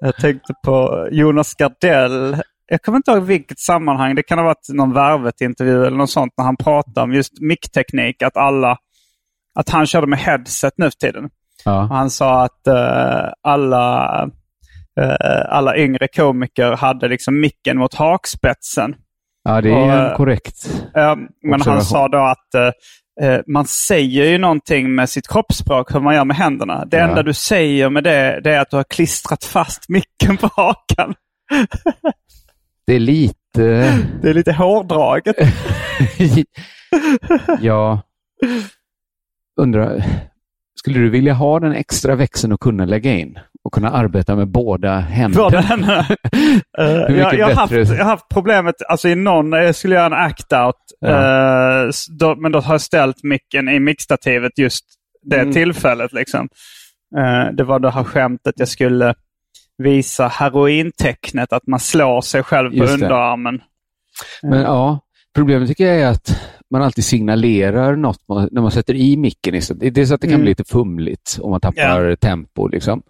Jag tänkte på Jonas Gardell. Jag kommer inte ihåg vilket sammanhang. Det kan ha varit någon Värvet-intervju eller något sånt när han pratade om just mickteknik. Att, alla, att han körde med headset nu för tiden. Ja. Och han sa att eh, alla, eh, alla yngre komiker hade liksom micken mot hakspetsen. ja, det är Och, en korrekt. Eh, men han sa då att man säger ju någonting med sitt kroppsspråk, hur man gör med händerna. Det Ja. enda du säger med det, det är att du har klistrat fast micken på hakan. Det är lite... Det är lite hårdraget. ja. Undrar, skulle du vilja ha den extra växeln att kunna lägga in och kunna arbeta med båda händerna? Båda händerna. Eh, jag, jag, har haft, jag har haft problemet, alltså i någon, jag skulle göra en act-out, Ja. eh, då, men då har jag ställt micken i mixstativet just det Mm. tillfället. Liksom. Eh, det var det här skämtet jag skulle visa herointecknet, att man slår sig själv på Just det. underarmen. Men ja, problemet tycker jag är att man alltid signalerar något man, när man sätter i micken. istället. Det är så att det kan Mm. bli lite fumligt om man tappar tempo. Liksom.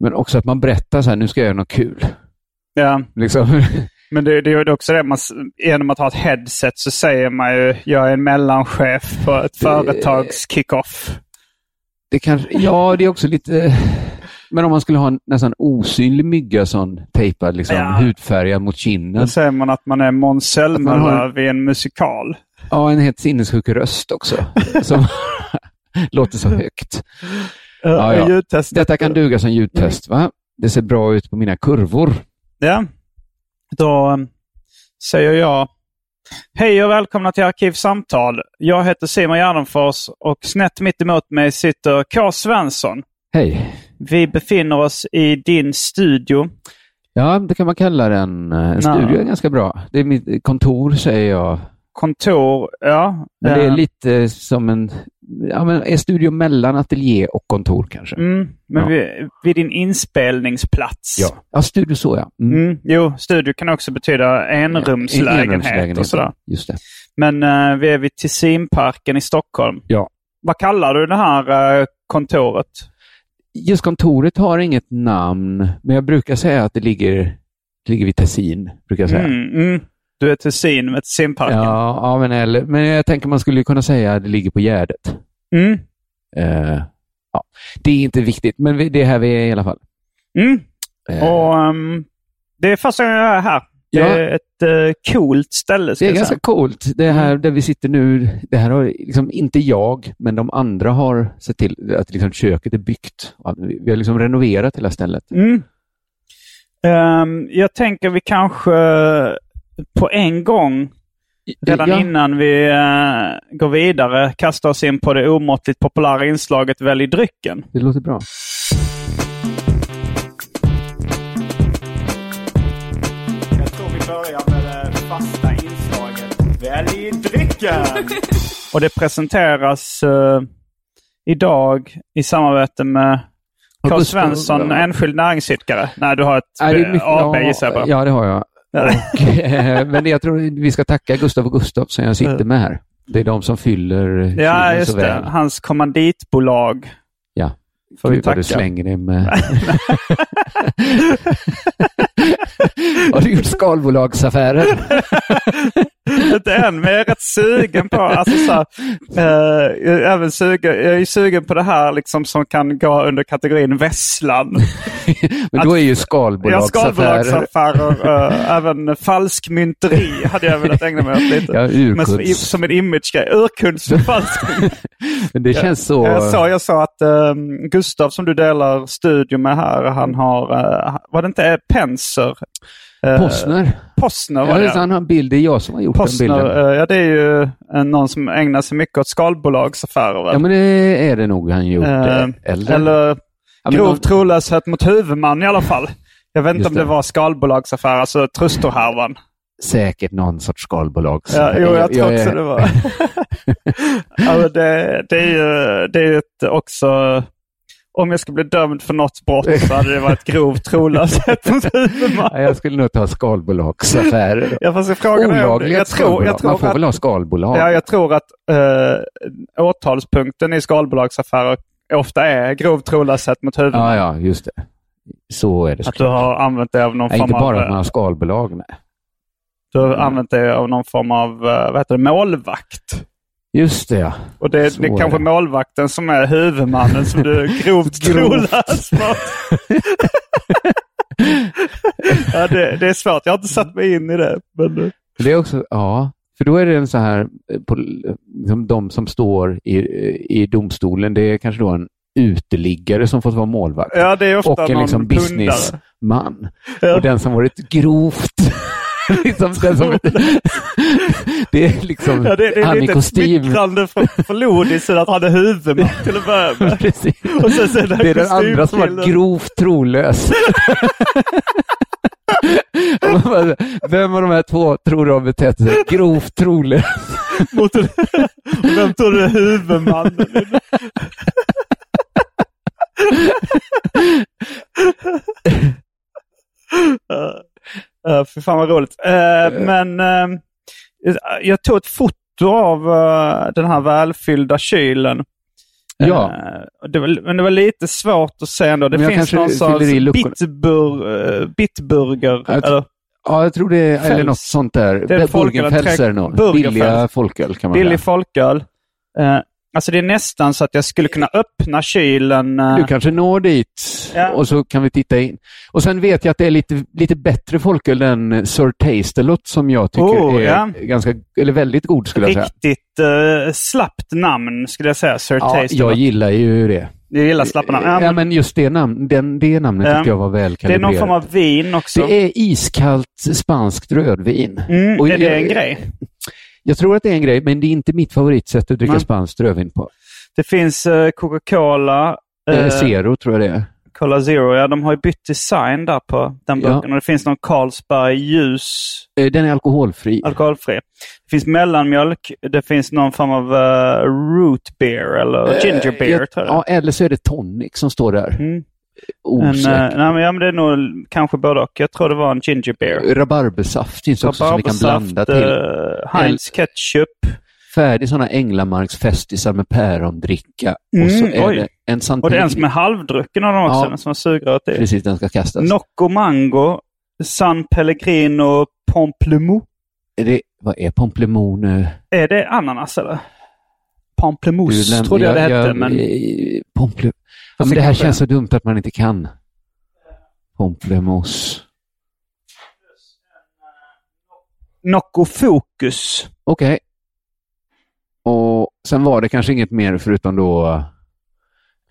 Men också att man berättar så här, nu ska jag göra något kul. Ja. Liksom. Men det, det är också det, man, genom att ha ett headset så säger man ju jag är en mellanchef på ett företags kick-off. Det kanske, ja, det är också lite... Men om man skulle ha en nästan osynlig mygga sån tejpad, liksom, Ja. hudfärgad mot kinden. Då säger man att man är Måns Zelmerlöw har- vid en musikal. Ja, en helt sinnessjuk röst också. Som låter så högt. Ja, ja. Detta kan duga som ljudtest, va? Det ser bra ut på mina kurvor. Ja. Då um, säger jag Hej och välkomna till Arkivsamtal. Jag heter Simon Gärdenfors och snett mitt emot mig sitter K. Svensson. Hej. Vi befinner oss i din studio. Ja, det kan man kalla den. En studio är ganska bra. Det är mitt kontor, säger jag. Kontor, ja. Men det är Eh, lite som en, ja, men en studio mellan ateljé och kontor kanske. Mm, men Ja. vid, vid din inspelningsplats. Ja. ja, studio så ja. Mm. Mm, jo, studio kan också betyda enrumslägenhet, enrumslägenhet, och sådär. Just det. Men eh, vi är vid Tessinparken i Stockholm. Ja. Vad kallar du det här eh, kontoret? Just kontoret har inget namn, men jag brukar säga att det ligger, det ligger vid Tessin. Brukar jag säga. Mm, mm. Du är Tessin med Tessinparken. Ja, ja men, eller, men jag tänker man skulle kunna säga att det ligger på Gärdet. Mm. Eh, ja. Det är inte viktigt, men det är här vi är i alla fall. Mm. Eh, Och ehm, Det är första gången jag är här. Det Ja. är ett uh, coolt ställe. Det är ganska säga. coolt. Det här där vi sitter nu, det här har liksom inte jag, men de andra har sett till att liksom köket är byggt. Vi har liksom renoverat hela stället. Mm. Ehm, jag tänker vi kanske på en gång, redan Ja. innan vi eh, går vidare, kastar oss in på det omåttligt populära inslaget Välj drycken. Det låter bra. Jag tror vi börjar med det fasta inslaget Välj drycken! Och det presenteras eh, idag i samarbete med Carl Gustav- Svensson, enskild näringsidkare? Nej, du har ett Nej, det är mycket- AB ja, gissar jag på. Ja, det har jag. Och, eh, men jag tror vi ska tacka Gustav och Gustav som jag sitter med här. Det är de som fyller Ja, just det. väl. Hans kommanditbolag. Ja. Får vi Gud vad du tacka. slänger det med... har du gjort skalbolagsaffärer? Inte än, men jag är rätt sugen på, alltså så här, eh, jag, är även sugen, jag är sugen på det här liksom som kan gå under kategorin vesslan. Men då är ju Ja, skalbolagsaffärer... skalbolagsaffärer, eh, även falskmynteri hade jag velat ägna mig åt lite. Ja, Men som, som en imagegrej. Urkunds för falskmynt. Men det känns så... Jag sa, jag sa att eh, Gustav som du delar studio med här, han har, eh, var det inte Penser? Eh, Postner. Postner Ja, var det. han har en bild. Det är jag som har gjort den Postner, bilden. eh, ja det är ju eh, någon som ägnar sig mycket åt skalbolagsaffärer. väl? Ja, men det är det nog han gjort. Eller? eller Ja, grov någon- trolöshet mot huvudman i alla fall. Jag vet inte om det det. var skalbolagsaffär, alltså Trustorhärvan. Säkert någon sorts skalbolag. Ja, jo, jag tror också är- det var. ja, men det, det är ju det är ett också... Om jag skulle bli dömd för något brott så hade det varit grov trolöshet mot huvudman. Ja, jag skulle nog ta skalbolagsaffärer. Ja, fast frågan Olagliga jag tror, jag skalbolag. Man tror får väl ha att, skalbolag? ja, jag tror att äh, åtalspunkten i skalbolagsaffärer ofta är grov trolöshet mot huvudman. ja, ja, just det. Så är det Att du har använt det av någon Nej, form inte bara av... att man har skalbolag. Nej. Du har använt det av någon form av eh, vad heter det, målvakt. Just det, ja. Och det är, det är kanske det. målvakten som är huvudmannen som du grovt trolös mot. ja, det, det är svårt. Jag har inte satt mig in i det. Men, eh, Det är också, ja, för då är det en så här, eh, på, liksom de som står i, i domstolen, det är kanske då en uteliggare som fått vara målvakt. ja, och en liksom businessman. Ja. Och den som varit grovt... liksom den som, det är liksom Ja, det, det är han i lite kostym. smickrande för, för Lodisen att han är huvudman till att börja med. Precis. Och sen är det Det är den andra som var grovt trolös. Vem av de här två tror du har betett sig grovt trolös? Mot en, vem tror du är huvudmannen? Uh, för fan vad roligt. Eh, men eh, jag tog ett foto av eh, den här välfyllda kylen. Ja. Eh, det var, men det var lite svårt att se ändå. Det finns någon sorts bitbur, uh, bitburger. Eller, Ja, jag tror det är, eller något sånt där. Det är Burgenfels. Burgenfels. Billiga folköl kan man billig säga. folköl. Eh, alltså det är nästan så att jag skulle kunna öppna kylen. eh, Du kanske når dit Ja. och så kan vi titta in. Och sen vet jag att det är lite, lite bättre folköl än Sir Tastelot som jag tycker Oh, är ja. ganska, eller väldigt god skulle jag säga. Riktigt uh, slappt namn skulle jag säga. Sir Ja, Taste. jag gillar ju det. Jag gillar slappa namn. Ja, Ja, men men just det, namn, den, det namnet Ja. tycker jag var väl det är någon form av vin också. Det är iskallt spanskt rödvin. mm, och är det en grej? Jag tror att det är en grej, men det är inte mitt favoritsätt att dricka Nej. spanskt rödvin på. Det finns eh, Coca-Cola. Eh, eh, Zero tror jag det är. Cola Zero. Ja, de har ju bytt design där på den Ja. burken. Och det finns någon Carlsberg ljus, Eh, Den är alkoholfri. alkoholfri. Det finns mellanmjölk. Det finns någon form av eh, root beer eller ginger beer. Jag- tror jag. ja, eller så är det tonic som står där. Mm. En, Osäker. eh, nej, men, ja, men det är nog kanske både och. Jag tror det var en ginger beer. Rabarbersaft finns också som vi kan blanda till. eh, Heinz ketchup. Färdig sådana Änglamarksfestisar med pärondricka. Mm, och så är oj. det en Och det är Santin. en som är halvdrucken av dem också. Ja. Den som har sugröret i. Precis, den ska kastas. Nocco Mango. San Pellegrino Pamplemousse. Är det, vad är Pamplemousse nu? Är det ananas eller? Pamplemousse trodde jag det hette. men... eh, Pomple... Ja, men det här känns så dumt att man inte kan. Pomplemos. Nocco Focus. Okej. Och sen var det kanske inget mer förutom då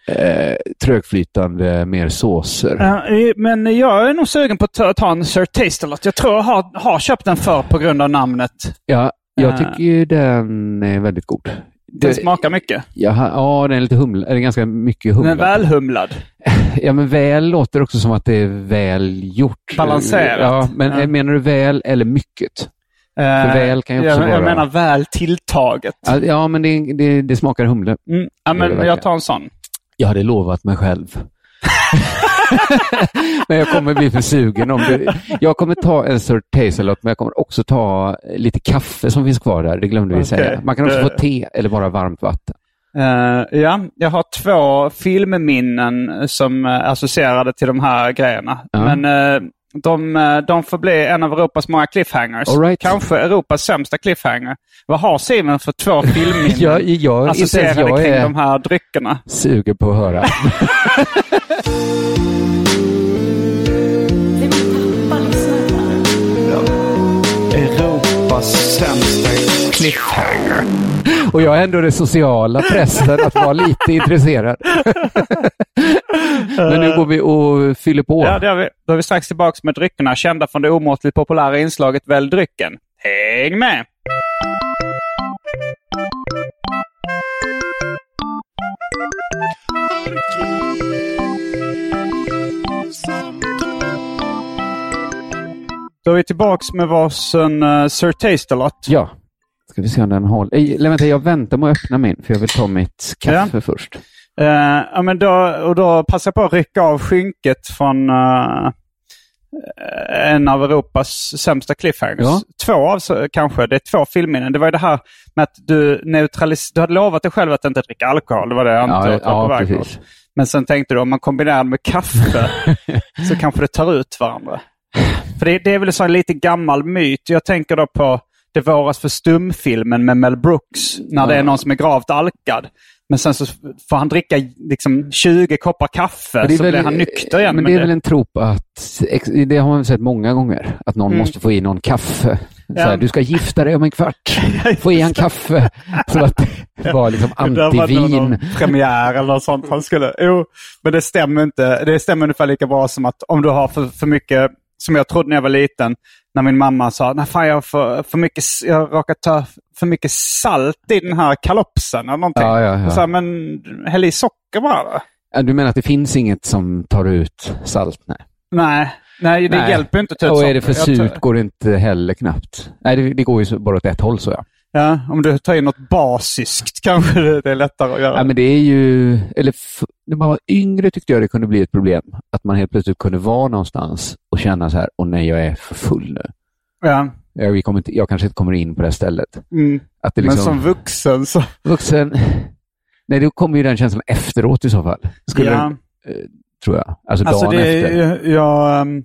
eh, trögflytande mer såser. Eh, men jag är nog sugen på att ta, en Sir Taste-a-lot. Jag tror jag har, har köpt den för på grund av namnet. Ja, jag Eh. tycker ju den är väldigt god. Den Det- smakar mycket. Jaha, ja, den är lite humla, eller ganska mycket Den är humlad. välhumlad. Ja, men väl låter också som att det är väl gjort. Balanserat. Ja, men Ja. menar du väl eller mycket? Eh, väl kan ju också jag, jag vara- menar väl tilltaget. Ja, Ja, men det, det, det smakar humle. Mm. Ja, men jag tar en sån. Jag hade lovat mig själv men jag kommer bli för sugen. Om det. Jag kommer ta en Sir men jag kommer också ta lite kaffe som finns kvar där. Det glömde vi Okej. säga. Man kan också Eh. få te eller bara varmt vatten. Eh, ja, jag har två filmminnen som är associerade till de här grejerna. Ja. Men eh, de, eh, de får bli en av Europas många cliffhangers. Right. Kanske Europas sämsta cliffhanger. Vad har Simon för två filmminnen Jag, jag, inte associerade jag kring är de här dryckerna? sugen på att höra. cliffhanger. Och jag är ändå det sociala pressen att vara lite intresserad. Men nu går vi och fyller på. Ja, det har vi. Då är vi strax tillbaka med dryckerna kända från det omåttligt populära inslaget Välj drycken. Häng med! Då är vi tillbaka med varsin uh, Sir Taste-a-lot. Ja. Ska vi se om den håller. Eller vänta, jag väntar med att öppna min för jag vill ta mitt kaffe först. Eh, ja, men då, och då passar jag på att rycka av skynket från eh, en av Europas sämsta cliffhangers. Ja. Två av kanske. Det är två filmminnen. Det var ju det här med att du neutralis- Du hade lovat dig själv att inte dricka alkohol. Det var det jag antog Ja, var på ja väg precis. Men sen tänkte du om man kombinerar med kaffe så kanske det tar ut varandra. För det, det är väl så här lite gammal myt. Jag tänker då på Det våras för stumfilmen med Mel Brooks. När det är någon som är gravt alkad. Men sen så får han dricka liksom 20 koppar kaffe Det är så väl- blir han nykter igen. Men det är väl en trop att, det har man sett många gånger, att någon Mm. måste få i någon kaffe. Ja. här, du ska gifta dig om en kvart, få i en kaffe. Så att det var liksom Det var antivin. någon premiär eller något sånt han skulle. Jo, men det stämmer inte. Det stämmer ungefär lika bra som att om du har för, för mycket, som jag trodde när jag var liten, när min mamma sa, fan jag har för, för mycket, jag råkat ta för mycket salt i den här kalopsen eller någonting. Ja, ja, ja. Så här, men häll i socker bara. då." Ja, Du menar att det finns inget som tar ut salt? Nej. Nej, nej det Nej. hjälper inte att Och är det för surt går det inte heller knappt. Nej, det, det går ju bara åt ett håll så ja. Ja, om du tar in något basiskt kanske det är lättare att göra. ja men det är ju, eller när man var yngre tyckte jag det kunde bli ett problem. Att man helt plötsligt kunde vara någonstans och känna så här, åh nej jag är för full nu. ja. Jag, kommer inte, jag kanske inte kommer in på det här stället. Mm. Att det Men liksom, som vuxen så... vuxen, nej då kommer ju den känslan efteråt i så fall. Skulle Ja. eh, tror jag. Alltså, Alltså dagen det, efter. jag, um,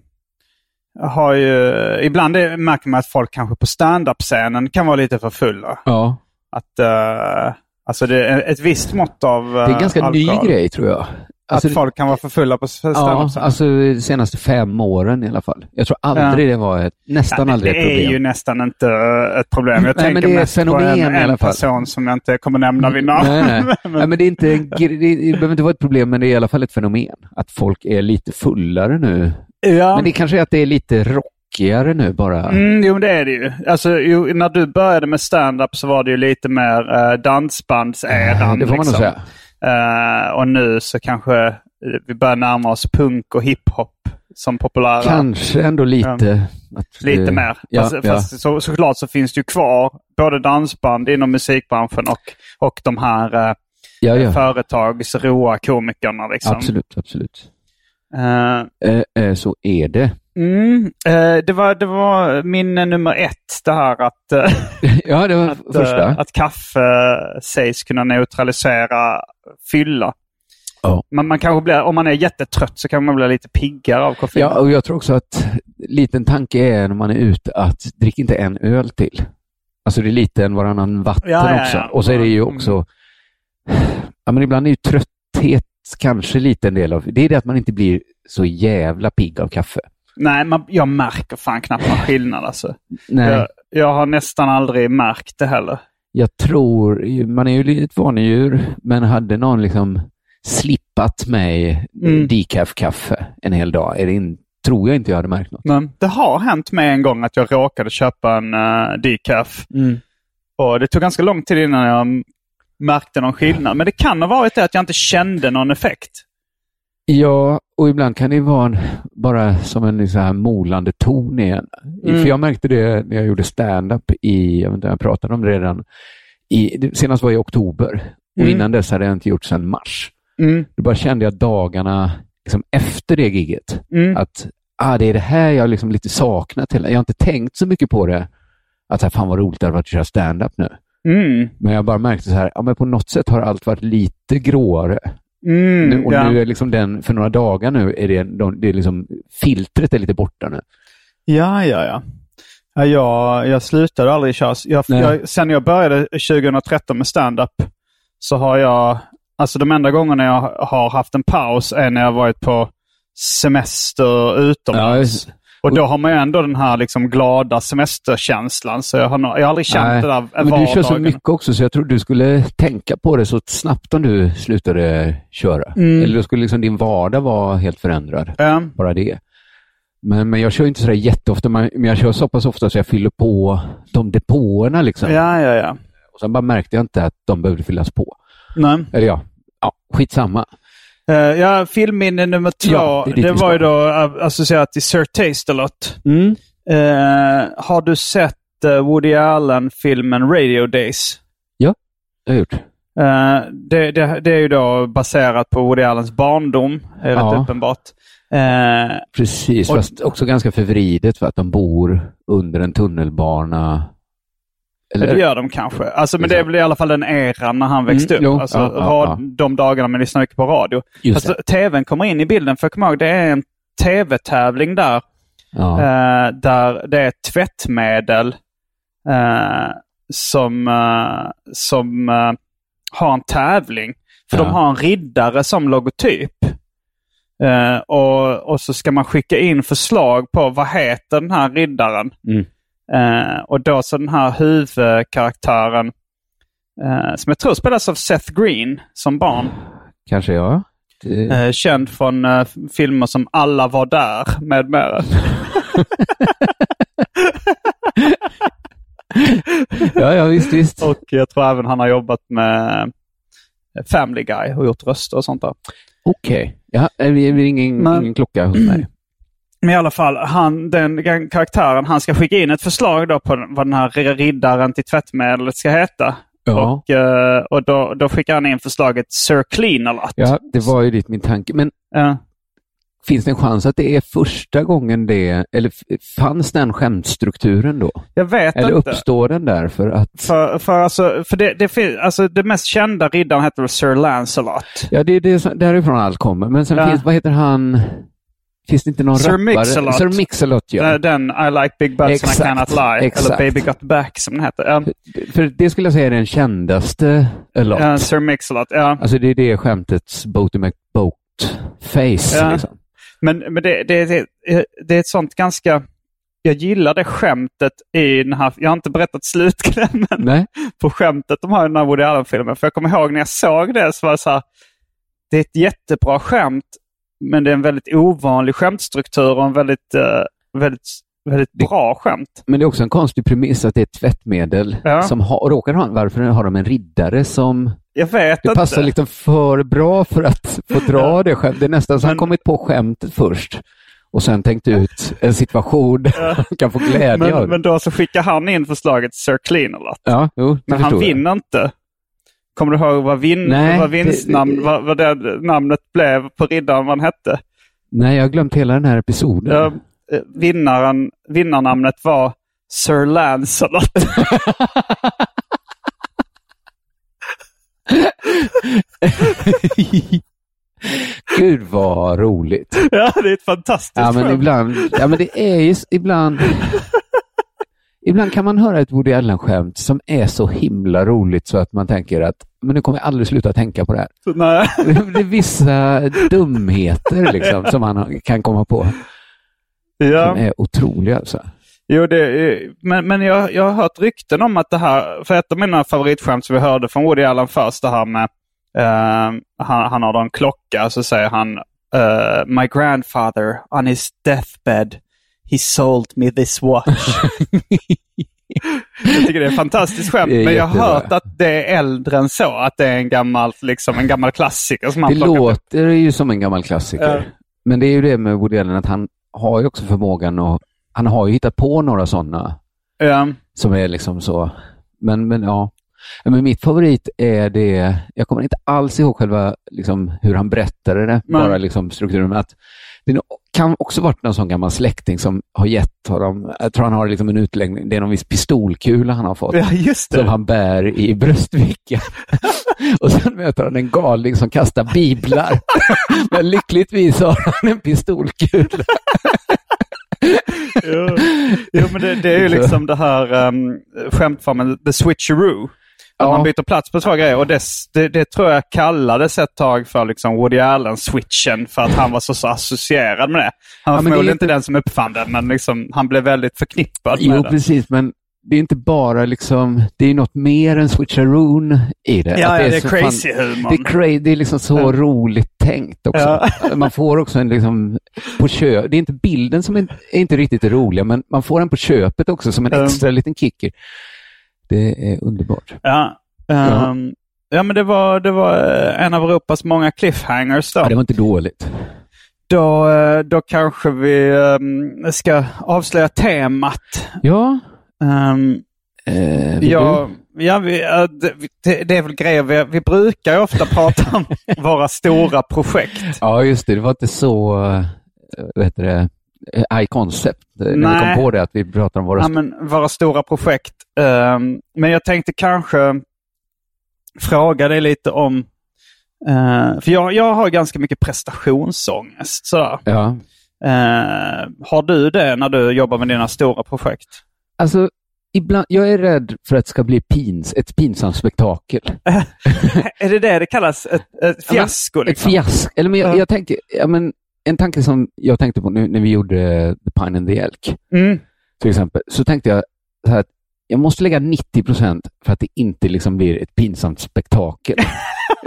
har ju, ibland är, märker man att folk kanske på stand-up-scenen kan vara lite för fulla. Ja, Att, uh, alltså det är ett visst mått av uh, det är en ganska ny alkohol. grej tror jag. Alltså, att folk kan vara för fulla på Ja, stand-up-scenen. alltså de senaste fem åren i alla fall. Jag tror aldrig det var ett, nästan Ja, aldrig det ett problem. är ju nästan inte uh, ett problem. Jag Nej, tänker det mest på en, en person som jag inte kommer nämna vid namn. Nej, nej. Men- nej, men det, är inte, en det, det behöver inte vara ett problem, men det är i alla fall ett fenomen. Att folk är lite fullare nu. Ja. Men det kanske är att det är lite rockigare nu bara. Mm, jo, det är det ju. Alltså, jo, när du började med stand-up så var det ju lite mer uh, dansbandsädan. det får man nog liksom. säga. Eh, och nu så kanske eh, vi börjar närma oss punk och hiphop som populära. Kanske ändå lite. Att, Lite eh, mer. Ja, fast, ja. fast så, såklart så finns det ju kvar både dansband inom musikbranschen och, och de här uh, ja, ja. företagsroa komikerna. Liksom. Absolut, absolut. Eh, så är det. mm, det, var, det var minne nummer ett, det här att, Ja, det var att, första. att kaffe sägs kunna neutralisera fylla. Ja. Men man kanske blir, om man är jättetrött så kan man bli lite piggare av koffein. Ja, och jag tror också att liten tanke är när man är ute att drick inte en öl till. Alltså det är lite en varannan vatten Ja, ja, också. ja. Och så är det ju Mm. också, ja men ibland är ju trötthet kanske lite en del av, det är det att man inte blir så jävla pigg av kaffe. Nej, man, jag märker fan knappt någon skillnad alltså. Nej, Jag, jag har nästan aldrig märkt det heller. jag tror, man är ju ett vanedjur, men hade någon liksom slippat mig Mm. decaf-kaffe en hel dag, är det in, tror jag inte jag hade märkt något. Men det har hänt mig en gång att jag råkade köpa en uh, decaf. Och det tog ganska lång tid innan jag märkte någon skillnad. Men det kan ha varit det att jag inte kände någon effekt. Ja, och ibland kan det vara en, bara som en så här molande ton igen. Mm. För jag märkte det när jag gjorde stand-up i, jag vet inte, jag pratade om det redan, i, senast var i oktober. Och Mm. innan dess hade jag inte gjort sedan mars. Mm. Då bara kände jag dagarna liksom efter det giget. Mm. Att ah, det är det här jag liksom lite saknat. Hela. Jag har inte tänkt så mycket på det. Att så här, fan vad roligt det hade varit att köra stand-up nu. Mm. Men jag bara märkte så här, ja, men på något sätt har allt varit lite gråare. Mm. nu, och ja. nu är liksom den, för några dagar nu, är det, de, det är liksom, filtret är lite borta nu. Ja, ja, ja. ja jag, jag slutade aldrig köra. Jag, jag, sen jag började 2013 med stand-up så har jag, alltså de enda gångerna jag har haft en paus är när jag varit på semester utomlands. Och då har man ju ändå den här liksom glada semesterkänslan. Så jag har, jag har aldrig känt Nej, det där men du kör så mycket också, så jag tror du skulle tänka på det så snabbt om du slutade köra. Mm. Eller då skulle liksom din vardag vara helt förändrad. Ja. Bara det. Men, men jag kör inte sådär jätteofta, men jag kör så pass ofta så jag fyller på de depåerna. Liksom. ja, ja, ja. Och sen bara märkte jag inte att de behövde fyllas på. Nej. Eller ja, ja skitsamma. Uh, ja, filmminne nummer två. Ja, det det var ju då uh, associerat till Sir Taste-A-Lot. Mm. Eh, har du sett eh, Woody Allen-filmen Radio Days? Jag har gjort. Eh, det, det, det är ju då baserat på Woody Allens barndom, är rätt Ja. uppenbart. Eh, Precis, Och- fast också ganska förvridet för att de bor under en tunnelbana. Det gör de kanske. Alltså, men det är väl i alla fall den eran när han växte Mm, upp. jo, alltså, ja, ja. De dagarna man lyssnar mycket på radio. Alltså, TVn kommer in i bilden, för jag kommer ihåg det är en TV-tävling där. Ja. Eh, där det är tvättmedel eh, som, eh, som eh, har en tävling. För de har en riddare som logotyp. Eh, och, och så ska man skicka in förslag på vad heter den här riddaren. Mm. Eh, och då så den här huvudkaraktären eh, som jag tror spelas av Seth Green som barn. Kanske ja. Det... Eh, känd från eh, filmer som Alla var där med mera. ja, ja, visst, visst. Och jag tror även han har jobbat med Family Guy och gjort röster och sånt där. Okej. Ja, det är ingen, Men- ingen klocka hos mig. Men i alla fall, han, den karaktären, han ska skicka in ett förslag då på vad den här riddaren till tvättmedlet ska heta. Ja. Och, eh, och då, då skickar han in förslaget Sir Clean-A-Lot. Ja, det var ju dit min tanke. Men Ja. finns det en chans att det är första gången det, eller fanns den skämtstrukturen då? Jag vet Eller inte. uppstår den där för att... För, för, alltså, för det, det, alltså, det mest kända riddaren heter Sir Lancelot. Ja, det är därifrån allt kommer. Men sen Ja. finns, vad heter han? Finns det inte någon Sir rappare? Mix-a-Lot. Sir Mix-a-Lot, ja. Eh, Den I like big butts and I Exakt, cannot lie. exakt. Eller Baby got back som den heter. Ja, För det skulle jag säga är den kändaste a-lot. ja, Sir Mix-a-Lot. Ja. Alltså det är det skämtets Boaty McBoat-face. Ja. Liksom. Men, men det, det, det, det är ett sånt ganska... Jag gillar det skämtet i den här... Jag har inte berättat slutklämmen Nej? på skämtet de har i den här Woody Allen-filmen. För jag kommer ihåg när jag såg det så var det så här... Det är ett jättebra skämt, men det är en väldigt ovanlig skämtstruktur och en väldigt, eh, väldigt, väldigt bra skämt. Men det är också en konstig premiss att det är ett tvättmedel Ja. som och råkar ha, varför har de en riddare som Jag vet det inte. passar liksom för bra för att få dra det skämt. Det är nästan som Men- han kommit på skämtet först och sen tänkt ut en situation där han kan få glädje av Men, det. men då så skickar han in förslaget Sir Clean-A-Lot. Ja, jo, Men han vinner inte. Kommer du ihåg vad, vin, Nej, vad vinstnamn, det- vad, vad det namnet blev på riddaren vad han hette? Nej, jag har glömt hela den här episoden. Ja, eh, vinnaren, vinnarnamnet var Sir Lancelot. Gud vad roligt. ja, det är ett fantastiskt Ja, men skämt. ibland, ja, men det är ju ibland... Ibland kan man höra ett Woody Allen-skämt som är så himla roligt så att man tänker att men nu kommer jag aldrig sluta tänka på det här. Så, nej. Det är vissa dumheter liksom, som man kan komma på som Ja. är otroliga. Alltså. Jo, det, men, men jag, jag har hört rykten om att det här, för ett av mina favoritskämt som vi hörde från Woody Allen först, det här med eh, han, han har en klocka så säger han eh, My grandfather on his deathbed he sold me this watch. jag tycker det är ett fantastiskt skämt, är men jag har hört att det är äldre än så. Att det är en gammal, liksom, en gammal klassiker som han Det låter ju som en gammal klassiker. Ja. Men det är ju det med Woody Allen att han har ju också förmågan och han har ju hittat på några sådana Ja. som är liksom så. Men, men ja. Men mitt favorit är det, jag kommer inte alls ihåg själva liksom, hur han berättade det, Nej. bara liksom strukturen. Men att det no- kan också varit någon sån gammal släkting som har gett honom, jag tror han har liksom en utläggning, det är någon viss pistolkula han har fått. Ja. Som han bär i bröstfickan. och sen möter han en galning som kastar biblar. Men lyckligtvis har han en pistolkula. jo, jo, men det, det är ju liksom det här um, skämtformen the switcheroo. Att Ja. man byter plats på två grejer. Och det, det, det tror jag kallades ett tag för liksom Woody Allen-switchen för att han var så, så associerad med det. Han var Ja, det är förmodligen inte den som uppfann det, men liksom, han blev väldigt förknippad Jo, med det. precis, men det är inte bara liksom, det är något mer än switcheroon i det. Ja, Att ja, det är crazy fan- humor. Det är, cra- det är liksom så Ja. roligt tänkt också. Man får också en liksom på köpet. Det är inte bilden som är, är inte riktigt det roliga, men man får den på köpet också som en Mm. extra liten kicker. Det är underbart. Ja, ehm, ja men det var, det var eh, en av Europas många cliffhangers då. Ja, det var inte dåligt. Då, eh, då kanske vi ehm, ska avslöja temat. Ja, Um, eh, ja, ja vi, eh, det, det, det är väl grejer, vi, vi brukar ofta prata om våra stora projekt. ja, just det. Det var inte så, vad heter det, high concept. eh, När vi Nej. kom på det att vi pratar om våra... Ja, men våra stora projekt. Ehm, men jag tänkte kanske fråga dig lite om, eh, för jag, jag har ganska mycket prestationsångest. Sådär. Ja. Eh, har du det när du jobbar med dina stora projekt? Alltså, ibland, jag är rädd för att det ska bli pins, ett pinsamt spektakel. är det det det kallas? Ett, ett fiasko? Ett liksom? fiasko. Eller men jag, Ja. jag tänkte, ja, men, en tanke som jag tänkte på nu när vi gjorde The Pine and the Elk, Mm. till exempel, så tänkte jag så här att jag måste lägga 90 procent för att det inte liksom blir ett pinsamt spektakel.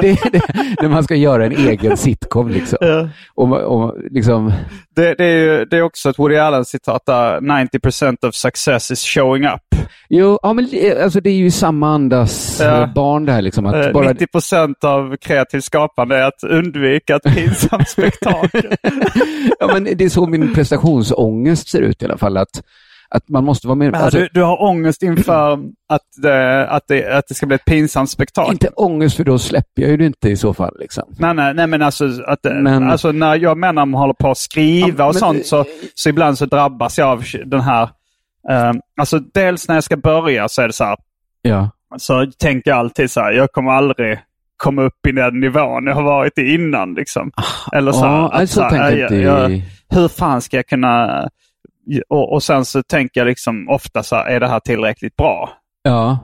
Det är det, när man ska göra en egen sitcom. Liksom. Ja. Och, och, liksom, Det, det, är ju, det är också ett Woody Allen-citat där 90% of success is showing up. jo, ja, men, alltså, det är ju samma andas Ja. eh, barn det här. Liksom, att Eh, bara, 90% av kreativt skapande är att undvika ett pinsamt spektakel. ja, men det är så min prestationsångest ser ut i alla fall. Att, att man måste vara med. Men Alltså, du, du har ångest inför att det, att, det, att det ska bli ett pinsamt spektakel? inte ångest för då släpper jag ju det inte i så fall. Liksom. Nej, nej, nej, men alltså, att, Men- alltså när jag menar om man håller på att skriva Ja, och men- sånt så, så ibland så drabbas jag av den här... eh, alltså dels när jag ska börja så är det så här, Ja. så tänker jag alltid så här, jag kommer aldrig komma upp i den nivån jag har varit i innan. Liksom. Eller så Ja, att så här, jag- jag- hur fan ska jag kunna... Och, och sen så tänker jag liksom ofta så här, är det här tillräckligt bra? Ja.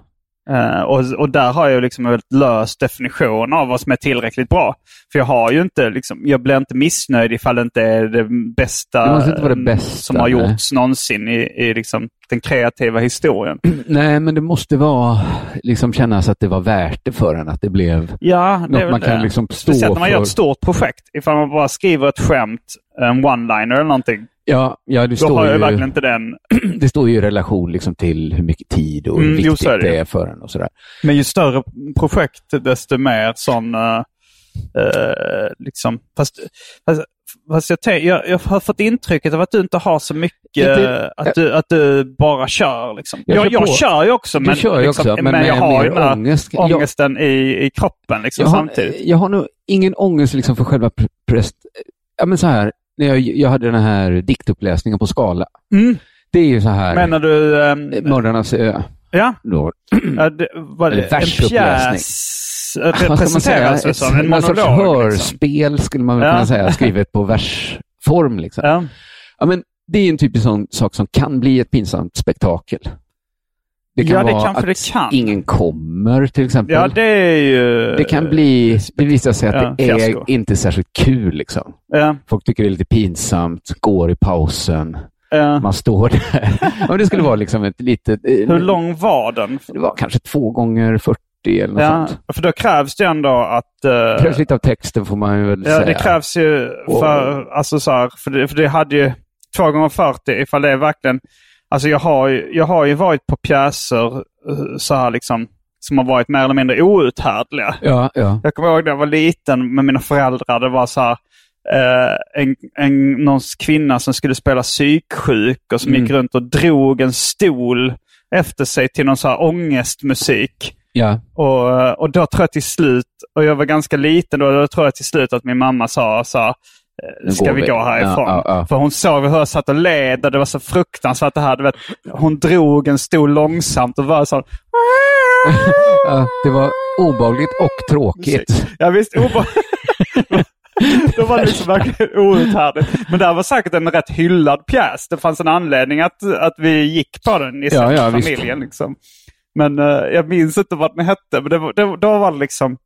Eh, och, och där har jag liksom en lös definition av vad som är tillräckligt bra. För jag har ju inte, liksom, jag blir inte missnöjd ifall det inte är det bästa, Det inte det eh, bästa, som har nej. gjorts någonsin i, i liksom, den kreativa historien. Nej, men det måste vara, liksom kännas att det var värt det för en, att det blev Ja, det något man kan liksom stå Speciellt när man för. gör ett stort projekt. Ifall man bara skriver ett skämt, en one-liner eller någonting. Ja, ja det, Då står har jag ju, verkligen inte den. det står ju i relation liksom till hur mycket tid och hur Mm, jo, viktigt så är det det är för en och sådär. Men ju större projekt desto mer sån... eh, liksom, fast, fast, fast jag, tänk- jag, jag har fått intrycket av att du inte har så mycket... Inte- att, du, att du bara kör. Liksom. Jag Jag, kör jag, kör ju också, men, kör liksom, också, men men jag har ju ångest. Ångesten i, i kroppen liksom, jag, har, samtidigt. jag har nog ingen ångest liksom för själva pre- prest... Ja, men så här, när jag, jag hade den här diktuppläsningen på Skala. Mm. Det är ju så här, Menar du... ehm, Mördarnas ö. ja, Då. ja, det, var det en pjäs? Presenteras det som en någon sorts monolog? Liksom. hörspel skulle man väl Ja. kunna säga, skrivet på versform. Liksom. Ja. Ja, men det är en typisk sån sak som kan bli ett pinsamt spektakel. Det kan Ja, det vara kanske att det kan. ingen kommer till exempel. ja, det är ju... Det kan bli, det visar sig att Ja, det är fiasko. inte särskilt kul. Liksom. Ja, Folk tycker det är lite pinsamt, går i pausen, ja. man står där. ja, det skulle vara liksom ett litet... eh, Hur lång var den? Det var kanske två gånger 40 eller något Ja, sånt. för då krävs det ändå att... eh, Det krävs lite av texten får man ju väl ja, säga. det krävs ju för, alltså så här, för, det, för det hade ju två gånger 40 ifall det är verkligen... Alltså jag har, jag har ju varit på pjäser eh, så här liksom som har varit mer eller mindre outhärdliga. Ja, ja. Jag kommer ihåg när jag var liten med mina föräldrar. Det var så här, eh, en, en, någon kvinna som skulle spela psyksjuk och som Mm. gick runt och drog en stol efter sig till någon så här ångestmusik. Ja. Och, och då tror jag till slut, och jag var ganska liten då, då tror jag till slut att min mamma sa, sa Nu ska vi vi." gå härifrån? Ja, ja, ja. För hon såg hur jag satt och led och det var så fruktansvärt det här. Du vet, hon drog en stor långsamt och var så det var obehagligt och tråkigt. Ja visst, obe... Då var det liksom verkligen outhärdligt. Men det här var säkert en rätt hyllad pjäs. Det fanns en anledning att, att vi gick på den i Ja, ja, familjen. Liksom. Men eh, jag minns inte vad den hette. Men det, var- det, då var det liksom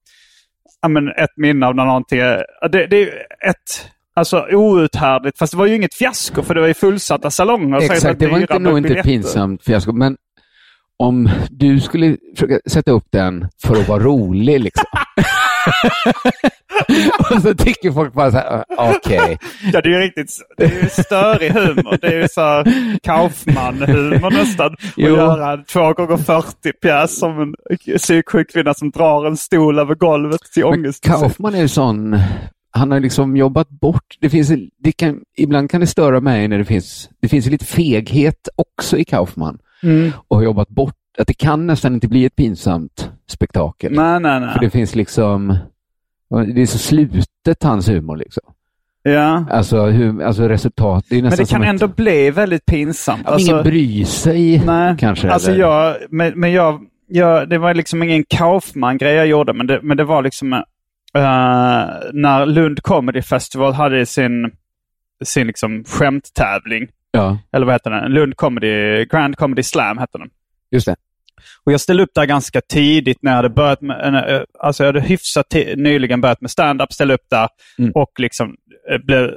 ja, men ett minne av när någonting... Det, det är ett... Alltså outhärdligt. Fast det var ju inget fiasko för det var ju fullsatta salonger. Exakt, det var inte, nog inte pinsamt fiasko. Men om du skulle försöka sätta upp den för att vara rolig liksom. och så tycker folk bara så här, "Ah, okej. Ja, det är ju riktigt det är ju störig humor. Det är ju så här Kaufman-humor nästan. Att göra 2 gånger 40 pjäs som en psyksjuk kvinna som drar en stol över golvet till Men ångest. Kaufman är ju sån, han har liksom jobbat bort, det finns, det kan, ibland kan det störa mig när det finns, det finns lite feghet också i Kaufman. Mm. Och har jobbat bort, att det kan nästan inte bli ett pinsamt spektakel. Nej, nej, För det nej. finns liksom, det är så slutet hans humor liksom. Ja. Alltså, hur, alltså resultat, det är Men det kan ändå ett, bli väldigt pinsamt. ja, ingen bryr sig nej. kanske. Alltså eller? jag, men, men jag, jag, det var liksom ingen Kaufman-grej jag gjorde, men det, men det var liksom när Lund Comedy Festival hade sin, sin liksom skämttävling. Ja, Eller vad heter den? Lund Comedy, Grand Comedy Slam hette den. just det. Och jag ställde upp där ganska tidigt när jag hade börjat med, eh, alltså jag hade hyfsat nyligen börjat med stand-up, ställde upp där Mm. och liksom eh, blev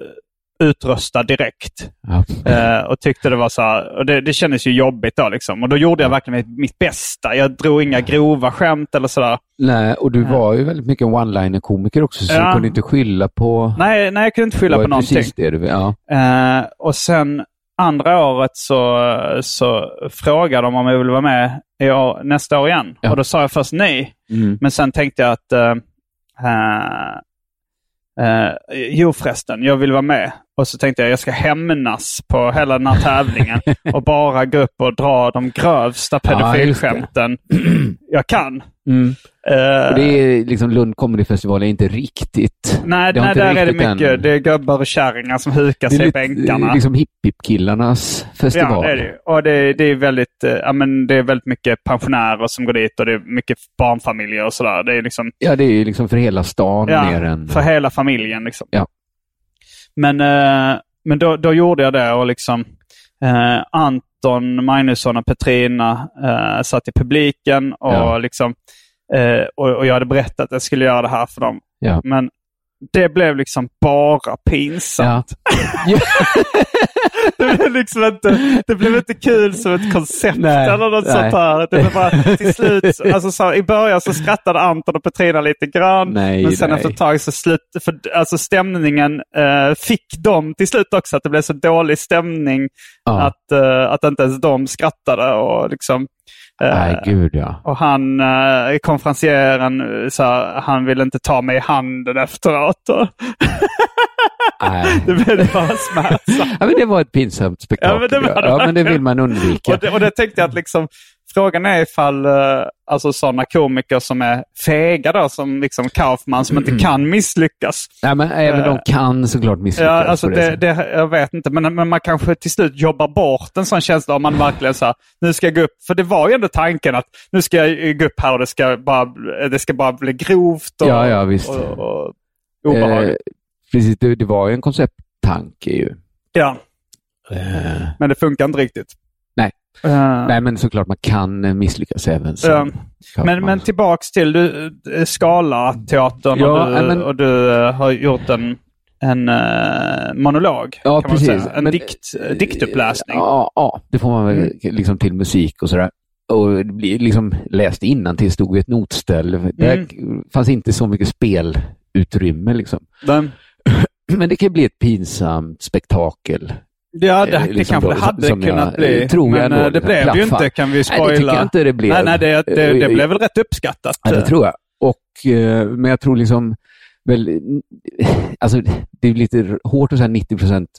utröstad direkt. Ja. Eh, och tyckte det var så här, och det, det kändes ju jobbigt då liksom. Och då gjorde jag verkligen mitt, mitt bästa. Jag drog inga grova skämt eller sådär. Nej, och du var ju väldigt mycket one-liner-komiker också, så Ja. du kunde inte skylla på... Nej, nej jag kunde inte skylla på någonting. precis det du... Ja. Eh, och sen andra året så, så frågade de om jag ville vara med i år, nästa år igen. Ja. Och då sa jag först nej. Mm. Men sen tänkte jag att eh, eh, jo förresten, jag vill vara med. Och så tänkte jag jag ska hämnas på hela den här tävlingen och bara gå upp och dra de grövsta Ja, det. pedofilskämten jag kan. Mm. Och det är liksom Lund Comedy Festival är inte riktigt... nej, det nej inte där är det riktigt mycket. den- Det är gubbar och kärringar som hukar Det är sig i bänkarna. liksom hipp-hipp-killarnas festival. Ja, det är det. Och det, det, är väldigt, eh, ja, men det är väldigt mycket pensionärer som går dit och det är mycket barnfamiljer och sådär. Det är liksom Ja, det är liksom för hela stan ja, mer än... för hela familjen. Liksom. Ja. Men, eh, men då, då gjorde jag det och liksom eh, Anton Magnusson och Petrina eh, satt i publiken och, Ja. liksom, eh, och, och jag hade berättat att jag skulle göra det här för dem. Ja. Men det blev liksom bara pinsamt. Ja. Det blev liksom inte, det blev inte kul som ett koncept Nej, eller något nej. sånt här. Det blev bara till slut, alltså så, i början så skrattade Anton och Petrina lite grann. Nej, men sen nej. efter ett tag så slut, för alltså stämningen eh, fick dem till slut också. Att det blev så dålig stämning Ja. att, eh, att inte ens de skrattade. Och liksom, Nej, gud ja. och han, eh, konferencieren, eh, så här, han ville inte ta mig i handen efteråt. Nej. det blev bara smärtsamt. Ja, men det var ett pinsamt spektakel. Ja, men det ja, men det vill man undvika. Och det, och det tänkte jag att liksom, frågan är ifall uh, alltså sådana komiker som är fega då, som liksom Kaufman, som inte kan misslyckas. Nej, men även de kan såklart misslyckas. Ja, alltså det, det, jag vet inte, men, men man kanske till slut jobbar bort en sån känsla om man verkligen så här, nu ska jag gå upp. För det var ju ändå tanken att nu ska jag gå upp här och det ska bara, det ska bara bli grovt och, Ja, ja, visst. och, och obehagligt. Eh, precis, det, det var ju en koncepttanke ju. ja, Eh, men det funkar inte riktigt. Nej. Eh, nej, men såklart man kan eh, misslyckas även som Ja. Men, Kaufman. men tillbaks till du, eh, Skala-teatern Ja, och, du, men- och du eh, har gjort en, en eh, monolog. Ja, precis. En Men- dikt, eh, diktuppläsning. Ja, ja, det får man väl Mm. liksom till musik och sådär. Och liksom läst innan till stod vid ett notställ. Där Mm. fanns inte så mycket spelutrymme liksom. Den, Men det kan bli ett pinsamt spektakel. Ja, det, Eh, det liksom kanske då, det hade som kunnat jag, bli. eh, tror jag men ändå eh, det blev ju klaffa. inte, kan vi Nej, spoila. det tycker jag inte det blev. Nej, nej det, det, det blev väl rätt uppskattat. Ja, det tror jag. Och, men jag tror liksom väl, alltså det är lite hårt att säga 90 procent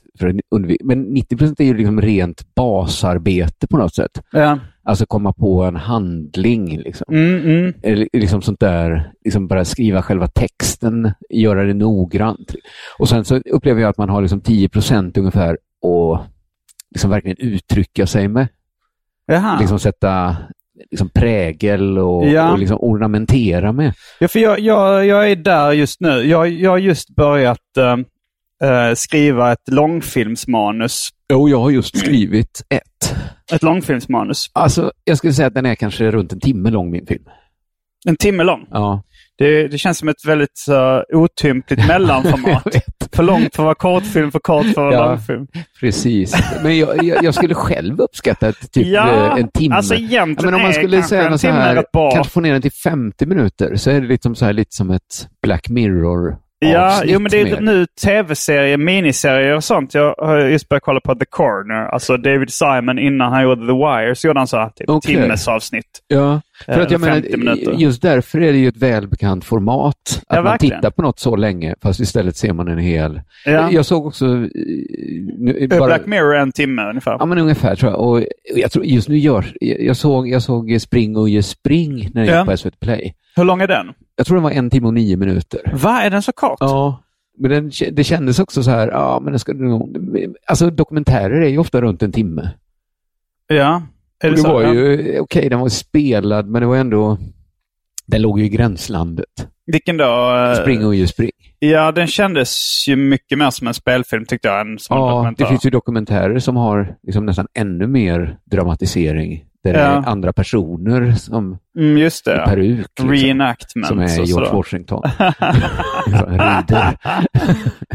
men 90 procent är ju liksom rent basarbete på något sätt. Ja. Alltså komma på en handling, liksom. Mm, mm. Eller liksom sånt där, liksom bara skriva själva texten, göra det noggrant. Och sen så upplever jag att man har liksom 10 procent ungefär att liksom verkligen uttrycka sig med. Jaha. Liksom sätta liksom prägel och, Ja. och liksom ornamentera med. Ja, för jag, jag, jag är där just nu. Jag, jag har just börjat eh, skriva ett långfilmsmanus. Jo, jag har just skrivit ett. Ett långfilmsmanus. Alltså, jag skulle säga att den är kanske runt en timme lång, min film. En timme lång. Ja. Det, det känns som ett väldigt uh, otympligt mellanformat. För långt för att vara kortfilm, för kort för att vara Ja. långfilm. Precis. Men jag, jag, jag skulle själv uppskatta typ Ja, eh, en timme. alltså Ja, egentligen men om man skulle säga något så här, kanske få ner den till 50 minuter, så är det liksom så här, lite som ett Black Mirror Ja, jo, men det är mer. nu tv-serier, miniserier och sånt. Jag har just börjat kolla på The Corner. Alltså David Simon innan han gjorde The Wire så gjorde han så här typ Okej. timmes avsnitt. Ja, för att jag 50 menar, just därför är det ju ett välbekant format. Att Ja, man tittar på något så länge, fast istället ser man en hel... Ja. Jag såg också... eh, Nu, Eh, Black Mirror en timme ungefär. Ja, men ungefär tror jag. Och jag tror just nu gör... Jag såg, jag såg Spring och ge spring när jag Ja. gick på SVT Play. Hur lång är den? Jag tror den var en timme och nio minuter. Va, är den så kort? Ja, men den, det kändes också så här, ja men det ska. Alltså dokumentärer är ju ofta runt en timme. Ja. Är det det så? var ju, okej den var spelad, men det var ändå... Den låg ju i gränslandet. Vilken då? Spring och ge spring. Ja, den kändes ju mycket mer som en spelfilm tyckte jag än som Ja, det finns ju dokumentärer som har liksom nästan ännu mer dramatisering. Där det Ja. är andra personer som Mm, just det. i peruk. Liksom, Reenactments som är George. Washington.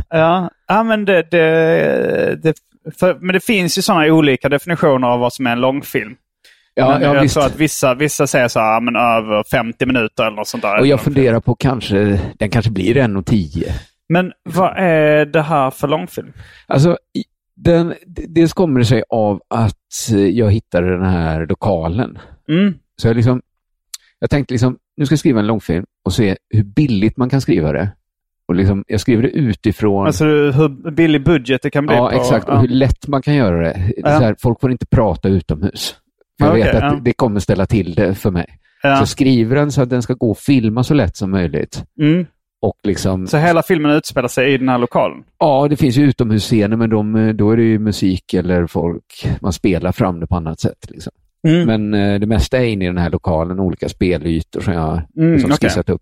Ja, ja men det, det, det för, men det finns ju sådana olika definitioner av vad som är en långfilm. Ja, men ja jag visst. tror att vissa, vissa säger så här, ja, men över 50 minuter eller något sånt där. Och jag funderar på kanske, den kanske blir en och tio. Men vad är det här för långfilm? Alltså, den, dels kommer det sig av att eh, jag hittade den här lokalen. Mm. Så jag liksom, jag tänkte liksom, nu ska jag skriva en långfilm och se hur billigt man kan skriva det. Och liksom, jag skriver det utifrån, Alltså hur billig budget det kan bli ja på. exakt, och hur lätt man kan göra det. det Ja. så här, folk får inte prata utomhus. Jag Okej, vet att ja. det kommer ställa till det för mig. ja. Så skriver den så att den ska gå att filma så lätt som möjligt. Mm. Och liksom, Så hela filmen utspelar sig i den här lokalen? Ja, det finns ju utomhusscener, men de, då är det ju musik eller folk, man spelar fram det på annat sätt. Liksom. Mm. Men eh, det mesta är inne i den här lokalen, olika spelytor som jag Mm, liksom skissat upp.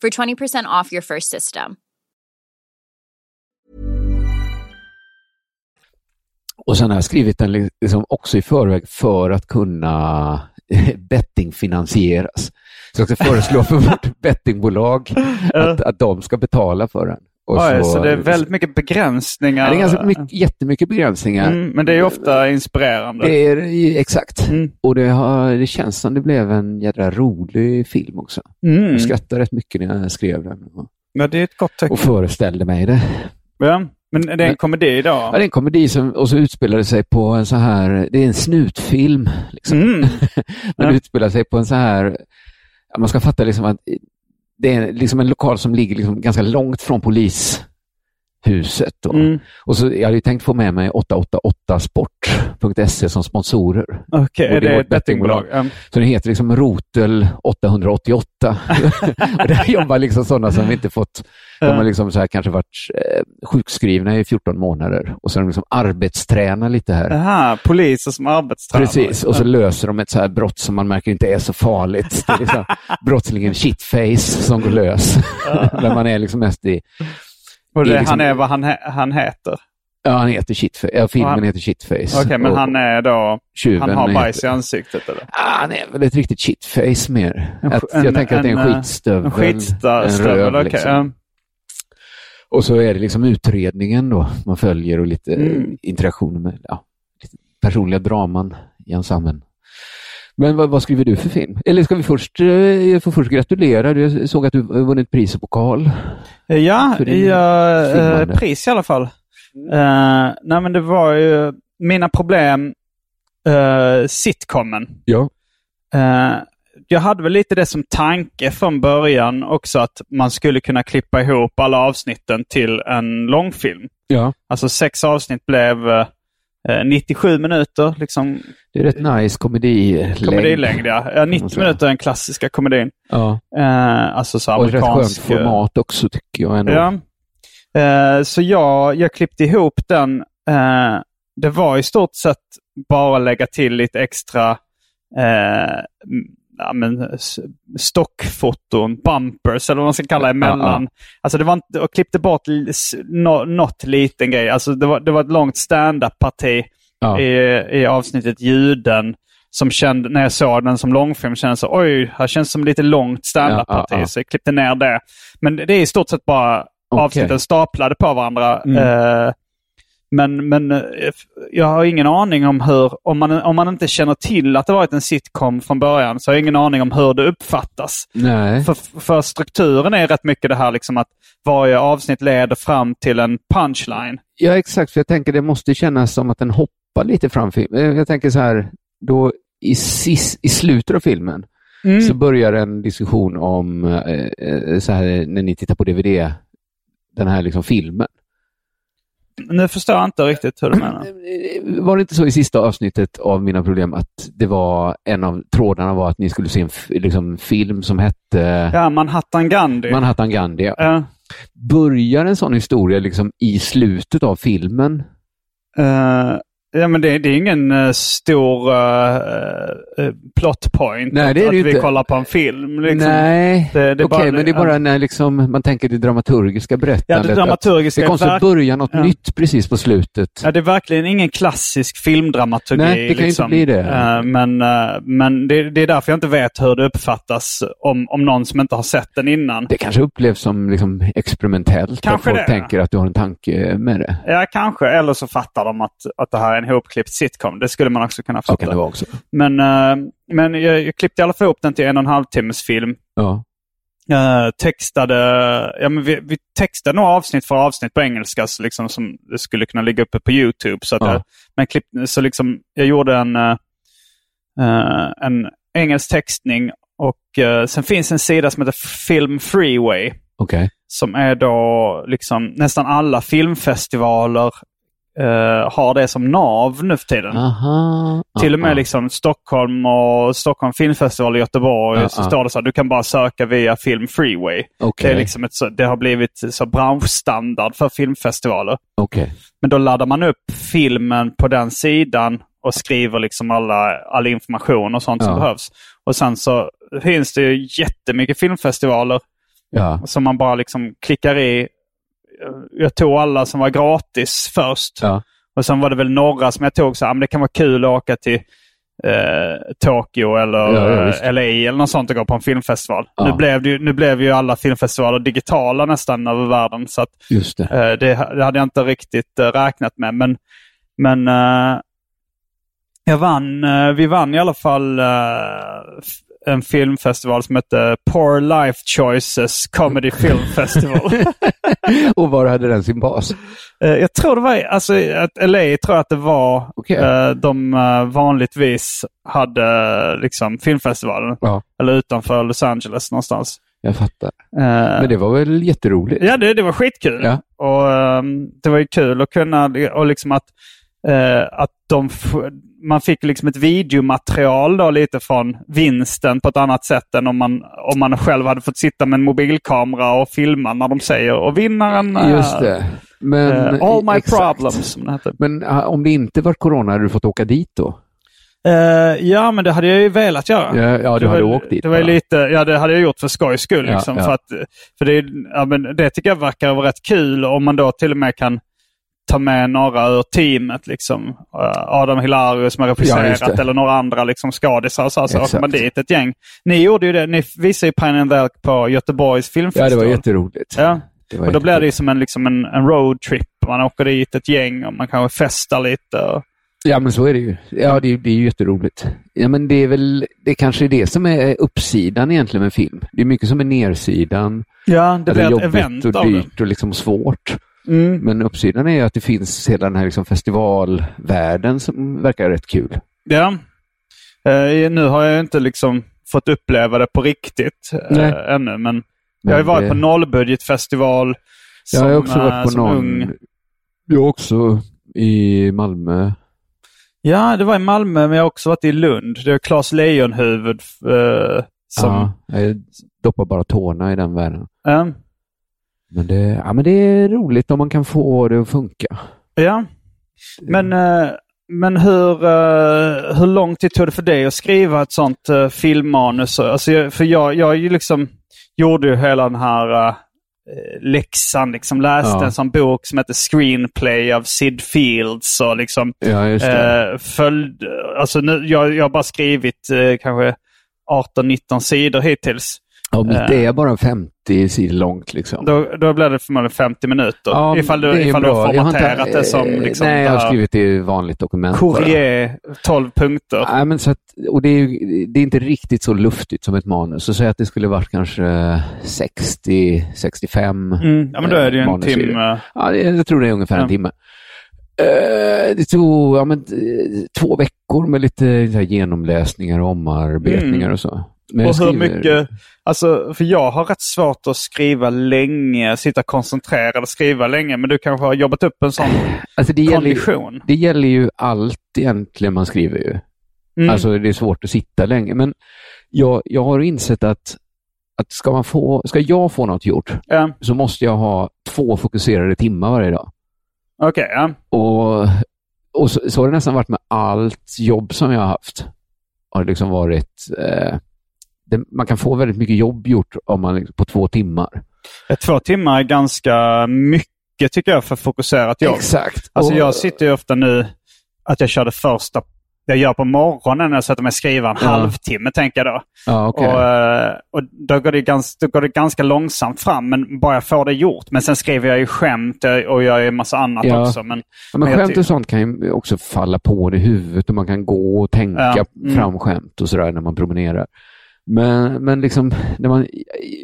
for 20% off your first system. Och sen har jag skrivit den liksom också i förväg för att kunna bettingfinansieras. Så jag ska föreslå för vårt bettingbolag att, att de ska betala för den. Oj, så, det är väldigt mycket begränsningar. Ja, det är ganska mycket, jättemycket begränsningar. Mm, men det är ofta inspirerande. Det är exakt. Mm. Och det, har, det känns som det blev en jädra rolig film också. Mm. Jag skrattade rätt mycket när jag skrev den och, Ja, det är ett gott tecken. och föreställde mig det. Ja. Men det är en Men- komedi då? Ja, det är en komedi som och så utspelar det sig på en så här, det är en snutfilm. Liksom. Mm. Men Ja. det utspelar sig på en så här, ja, man ska fatta liksom att det är liksom en lokal som ligger liksom ganska långt från polis. Då. Mm. Och så, jag hade ju tänkt få med mig 888sport.se som sponsorer. Okej, Och är det det ett bettingbolag? bettingbolag. Så den heter liksom Rotel 888. och där jobbar liksom sådana som inte fått, de har liksom så här kanske varit eh, sjukskrivna i 14 månader och så har de liksom arbetstränar lite här. Aha, poliser som arbetstränare. Precis, och så löser de ett så här brott som man märker inte är så farligt. Det är liksom brottslingen shitface som går lös. Där man är liksom mest i... Och det, det är liksom- han är vad han, han heter? Ja, han heter shitface. Ja, filmen Han- heter shitface. Okej, men Och han är då... Han har heter- bajs i ansiktet eller? Ah, han är väl ett riktigt shitface mer. En- Att, jag en- tänker att det är en eh, skitstövel. En skitstövel, okej. liksom. ja. Och så är det liksom utredningen då man följer och lite Mm. interaktioner med ja, lite personliga draman i ensemblen. Men vad, vad skriver du för film? Eller ska vi först, eh, jag får först gratulera. Jag såg att du vunnit pris och pokal. Ja, För din ja eh, pris i alla fall. Eh, nej, men det var ju mina problem, uh, sitcomen. Ja. Eh, jag hade väl lite det som tanke från början också att man skulle kunna klippa ihop alla avsnitten till en långfilm. Ja. Alltså sex avsnitt blev eh, 97 minuter, liksom Det är rätt nice komedilängd. komedilängd. Ja. Ja, man 90 säga. minuter är den klassiska komedin. Ja. Eh, alltså så Och ett rätt skönt amerikansk... eh, format också tycker jag ändå. Ja. Eh, så jag, jag klippte ihop den. Eh, det var i stort sett bara lägga till lite extra eh, ja, men, stockfoton, bumpers eller vad man ska kalla det emellan. Alltså det var inte, och klippte bort något liten grej. Alltså det var, det var ett långt stand-up-parti Ja. i, i avsnittet Ljuden. Som kände, när jag såg den som långfilm kände jag så oj, här känns som lite långt stand-up-parti. Ja, ja, ja. Så jag klippte ner det. Men det är i stort sett bara Okej. avsnitten staplade på varandra. Mm. Eh, men, men eh, jag har ingen aning om hur, om man, om man inte känner till att det varit en sitcom från början, så har jag ingen aning om hur det uppfattas. Nej. För, för strukturen är rätt mycket det här liksom att varje avsnitt leder fram till en punchline. Ja, exakt. För jag tänker det måste kännas som att den hoppar lite fram. film. Eh, Jag tänker så här, då i, sis, i slutet av filmen Mm. så börjar en diskussion om, eh, så här, när ni tittar på DVD, den här liksom filmen. Nu förstår jag inte riktigt hur du menar. Eh, Var det inte så i sista avsnittet av Mina problem att det var en av trådarna var att ni skulle se en liksom, film som hette Ja, Manhattan Gandhi. Manhattan Gandhi. ja. Ja. Börjar en sån historia liksom i slutet av filmen? Eh, ja, men det, det är ingen uh, stor uh, uh, plot point. Nej, att, det är det att vi inte. kollar på en film. Liksom. Nej, Det- det är okej, bara- men det är bara när liksom, man tänker det dramaturgiska berättandet. Ja, det dramaturgiska att det konstigt verk- börjar något Ja. nytt precis på slutet. Ja, det är verkligen ingen klassisk filmdramaturgi. Nej, det kan liksom. inte bli det. Eh, men men det, det är därför jag inte vet hur det uppfattas om, om någon som inte har sett den innan. Det kanske upplevs som liksom experimentellt. Kanske att folk tänker att du har en tanke med det. Ja, kanske. Eller så fattar de att, att det här är en hopklippt sitcom. Det skulle man också kunna fatta. kan det vara också. Men, eh, men jag, jag klippte i alla fall ihop den till en och en halv timmes film. Ja. Eh, textade, ja, men vi, vi textade några avsnitt för avsnitt på engelska så liksom, som det skulle kunna ligga uppe på YouTube. Så, att Ja. jag, men klipp, så liksom, jag gjorde en, eh, en engelsk textning och eh, sen finns en sida som heter Film Freeway. Okej. Som är då liksom nästan alla filmfestivaler eh, har det som nav nu för tiden. Aha. Till och med Aha. liksom Stockholm och Stockholm filmfestival i Göteborg Ja, så står det så här, du kan bara söka via Film Freeway. Okej. Det, är liksom ett, det har blivit så branschstandard för filmfestivaler. Okej. Men då laddar man upp filmen på den sidan och skriver liksom alla, all information och sånt som behövs. Och sen så finns det ju jättemycket filmfestivaler som man bara liksom klickar i. Jag tog alla som var gratis först. Ja. Och sen var det väl några som jag tog så här, "Ah, men det kan vara kul att åka till eh, Tokyo eller Ja, ja, eh. LA eller något sånt och gå på en filmfestival. Ja. Nu, blev ju, nu blev ju alla filmfestivaler digitala nästan över världen. Så att, det. eh, det, det hade jag inte riktigt eh, räknat med. Men, men eh, jag vann, eh, vi vann i alla fall eh, en filmfestival som hette Poor Life Choices Comedy Film Festival. Och var hade den sin bas? Eh, Jag tror det var, alltså att LA tror jag att det var, Okej. eh, de eh, vanligtvis hade liksom filmfestivalen. Ja, Eller utanför Los Angeles någonstans. jag fattar. Men det var väl jätteroligt? Ja, det, det var skitkul. Ja. Och ehm, Det var ju kul att kunna, och liksom att, att de, man fick liksom ett videomaterial då lite från vinsten på ett annat sätt än om man, om man själv hade fått sitta med en mobilkamera och filma när de säger och vinnaren eh, Just det. Men, eh, All my exakt. problems som det heter. Men ah, om det inte var corona, hade du fått åka dit då? Eh, ja, men det hade jag ju velat göra. Ja, ja du det hade var, åkt dit Det var bara. lite, ja, det hade jag gjort för skojs skull. Ja, Liksom, ja. För, att, för det, ja, men det tycker jag verkar vara rätt kul om man då till och med kan ta med några ur teamet. Liksom. Eh, Adam Hilarius som har Ja, regisserat det. eller några andra liksom, skådisar. Så, så åker man dit ett gäng. Ni gjorde ju det, ni visade ju Pine and Velk på Göteborgs Ja, filmfestival. det var jätteroligt. Ja. Var Och då blir det ju som en, liksom en, en roadtrip. Man åker dit ett gäng och man kanske festar lite. Och, Ja, men så är det ju. Ja, det, det är ju jätteroligt. Ja, men det är väl, det kanske är det som är uppsidan egentligen med film. Det är mycket som är nersidan. ja, det blir ett event och dyrt och liksom svårt. Mm. Men uppsidan är att det finns hela den här liksom festivalvärlden som verkar rätt kul. Ja. Eh, nu har jag inte liksom fått uppleva det på riktigt eh, ännu. Men, Men jag har ju varit det- på nollbudgetfestival. Jag har som, också eh, varit på som någon... ung. Jag har också i Malmö. Ja, det var i Malmö, men jag har också varit i Lund. Det är Claes Lejonhuvud eh, som... Ja, jag doppar bara tårna i den världen. Ja. Men det, ja, men det är roligt om man kan få det att funka. ja. Men, eh, men hur, eh, hur lång tid tog det för dig att skriva ett sånt uh, filmmanus? Alltså, för jag, jag liksom gjorde ju hela den här eh, läxan. Liksom läste Ja. en sån bok som heter Screenplay av Sid Fields. Och liksom Ja, eh, följd, alltså nu, jag, jag har bara skrivit eh, kanske 18-19 sidor hittills. Ja, mitt eh, är bara 50 sidor långt liksom. Då, då blir det förmodligen 50 minuter. Ja, ifall du, ifall du har Jag inte- formaterat det som eh, liksom, Nej, jag har skrivit det i vanligt dokument bara. Courrier, 12 punkter. Nej, men så att, och det är, ju- det är inte riktigt så luftigt som ett manus. Så säg att det skulle varit kanske 60, 65 Mm, ja, men då är det ju eh, en manussidor. timme. Ja, jag tror det är ungefär Ja. en timme. Eh, det tog ja, men, eh, två veckor med lite genomläsningar och omarbetningar Mm. och så. Men Och hur mycket, alltså för jag har rätt svårt att skriva länge, sitta koncentrerad och skriva länge. Men du kanske har jobbat upp en sån Alltså det gäller, ju, kondition. det gäller ju allt egentligen man skriver ju. Mm. Alltså det är svårt att sitta länge. Men jag, jag har insett att, att ska, man få, ska jag få något gjort Ja, så måste jag ha två fokuserade timmar varje dag. Okej, ja. Och, och så, så har det nästan varit med allt jobb som jag har haft. Har det liksom varit, eh, det, man kan få väldigt mycket jobb gjort om man, liksom- på två timmar. Eh, Två timmar är ganska mycket tycker jag för fokuserat jobb. Exakt. Alltså Och- jag sitter ju ofta nu att jag kör det första jag gör på morgonen när jag sätter mig och skriver en Ja. halvtimme, tänker jag då. Ja, okej. Och, eh, och då, går det ganska, då går det ganska långsamt fram, men bara jag får det gjort. Men sen skriver jag ju skämt eh, och gör en massa annat Ja. också. Men, Ja, men men skämt och sånt kan ju också falla på i huvudet och man kan gå och tänka mm. fram skämt och sådär när man promenerar. Men, men liksom, när man,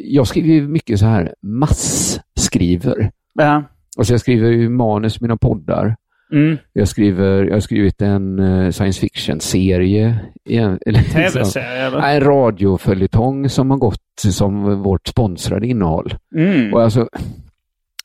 jag skriver ju mycket så här massskriver. ja. Alltså jag skriver ju manus till mina poddar. Mm. Jag, skriver, jag har skrivit en eh, science fiction-serie. liksom- Tv-serie? Nej, En radioföljetong som har gått som vårt sponsrade innehåll. Mm. Och alltså,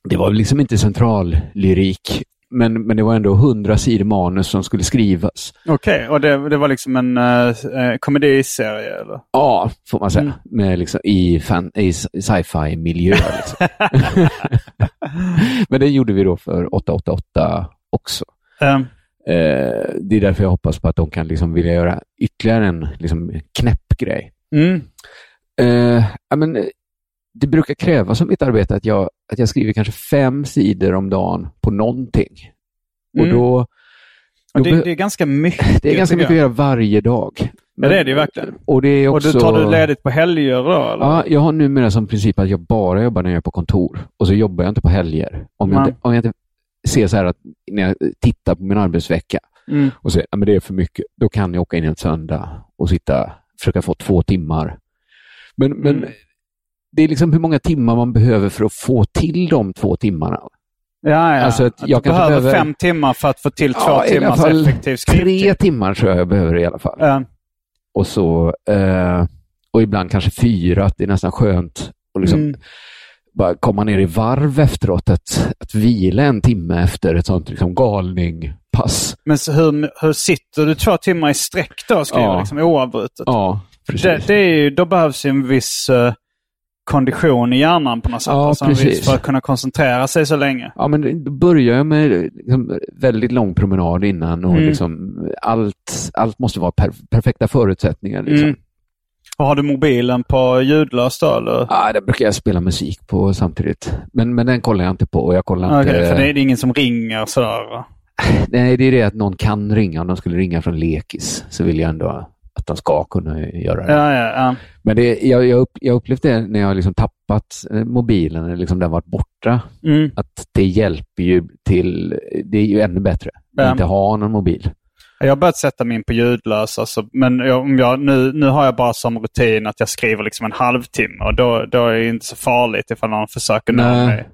det var liksom inte centrallyrik, men, men det var ändå hundra sidor manus som skulle skrivas. Okej, och det, det var liksom en uh, komediserie eller? Ja, får man säga. Mm. Med liksom, I, fan, i sci-fi-miljö. Liksom. men det gjorde vi då för 888 också. Um, Eh, det är därför jag hoppas på att de kan liksom vilja göra ytterligare en liksom, knäpp grej. mm. Eh, men, eh, det brukar krävas som mitt arbete att jag, att jag skriver kanske fem sidor om dagen på någonting. Och Mm. då, Och Då det, det är ganska mycket. Det är ganska mycket att göra varje dag. Ja, det är det ju verkligen. Och det är också... Och då tar du ledigt på helger då? Eller? Ja, jag har numera som princip att jag bara jobbar när jag är på kontor. Och så jobbar jag inte på helger. Om jag, inte, om jag inte ser så här att när jag tittar på min arbetsvecka Mm. och säger att det är för mycket, då kan jag åka in en söndag och sitta, försöka få två timmar. Men, men Mm. Det är liksom hur många timmar man behöver för att få till de två timmarna. Ja, ja. Alltså att Att jag du behöver behöver- fem timmar för att få till två Ja, timmars fall effektiv skrivtid. Tre timmar tror jag jag behöver i alla fall. Ja. Och, så, eh, och ibland kanske fyra, att det är nästan skönt att liksom Mm. bara komma ner i varv efteråt. Att, att vila en timme efter ett sånt liksom galning-pass. Men så hur, hur sitter du två timmar i sträck då och skriver Ja. liksom oavbrutet? Ja, precis. det, det är ju, då behövs en viss eh, kondition i hjärnan på något sätt. Ja, alltså precis. för att kunna koncentrera sig så länge. Ja, men då börjar jag med liksom, väldigt lång promenad innan och Mm. liksom, allt, allt måste vara per, perfekta förutsättningar. Liksom. Mm. Och har du mobilen på ljudlöst då? Eller? Ja, det brukar jag spela musik på samtidigt. Men, men den kollar jag inte på. Jag kollar Okej, inte... för det är ingen som ringer sådär? Nej, det är det att någon kan ringa. Om de skulle ringa från lekis så vill jag ändå att de ska kunna göra det. Ja, ja, ja. Men det, jag, jag, upp, jag upplevt det när jag har liksom tappat eh, mobilen, eller liksom den varit borta. Mm. Att det hjälper ju till, det är ju ännu bättre att inte ha någon mobil. Jag har börjat sätta min på ljudlös. Alltså, men jag, om jag, nu, nu har jag bara som rutin att jag skriver liksom en halvtimme. Och då, då är det inte så farligt ifall någon försöker nå mig.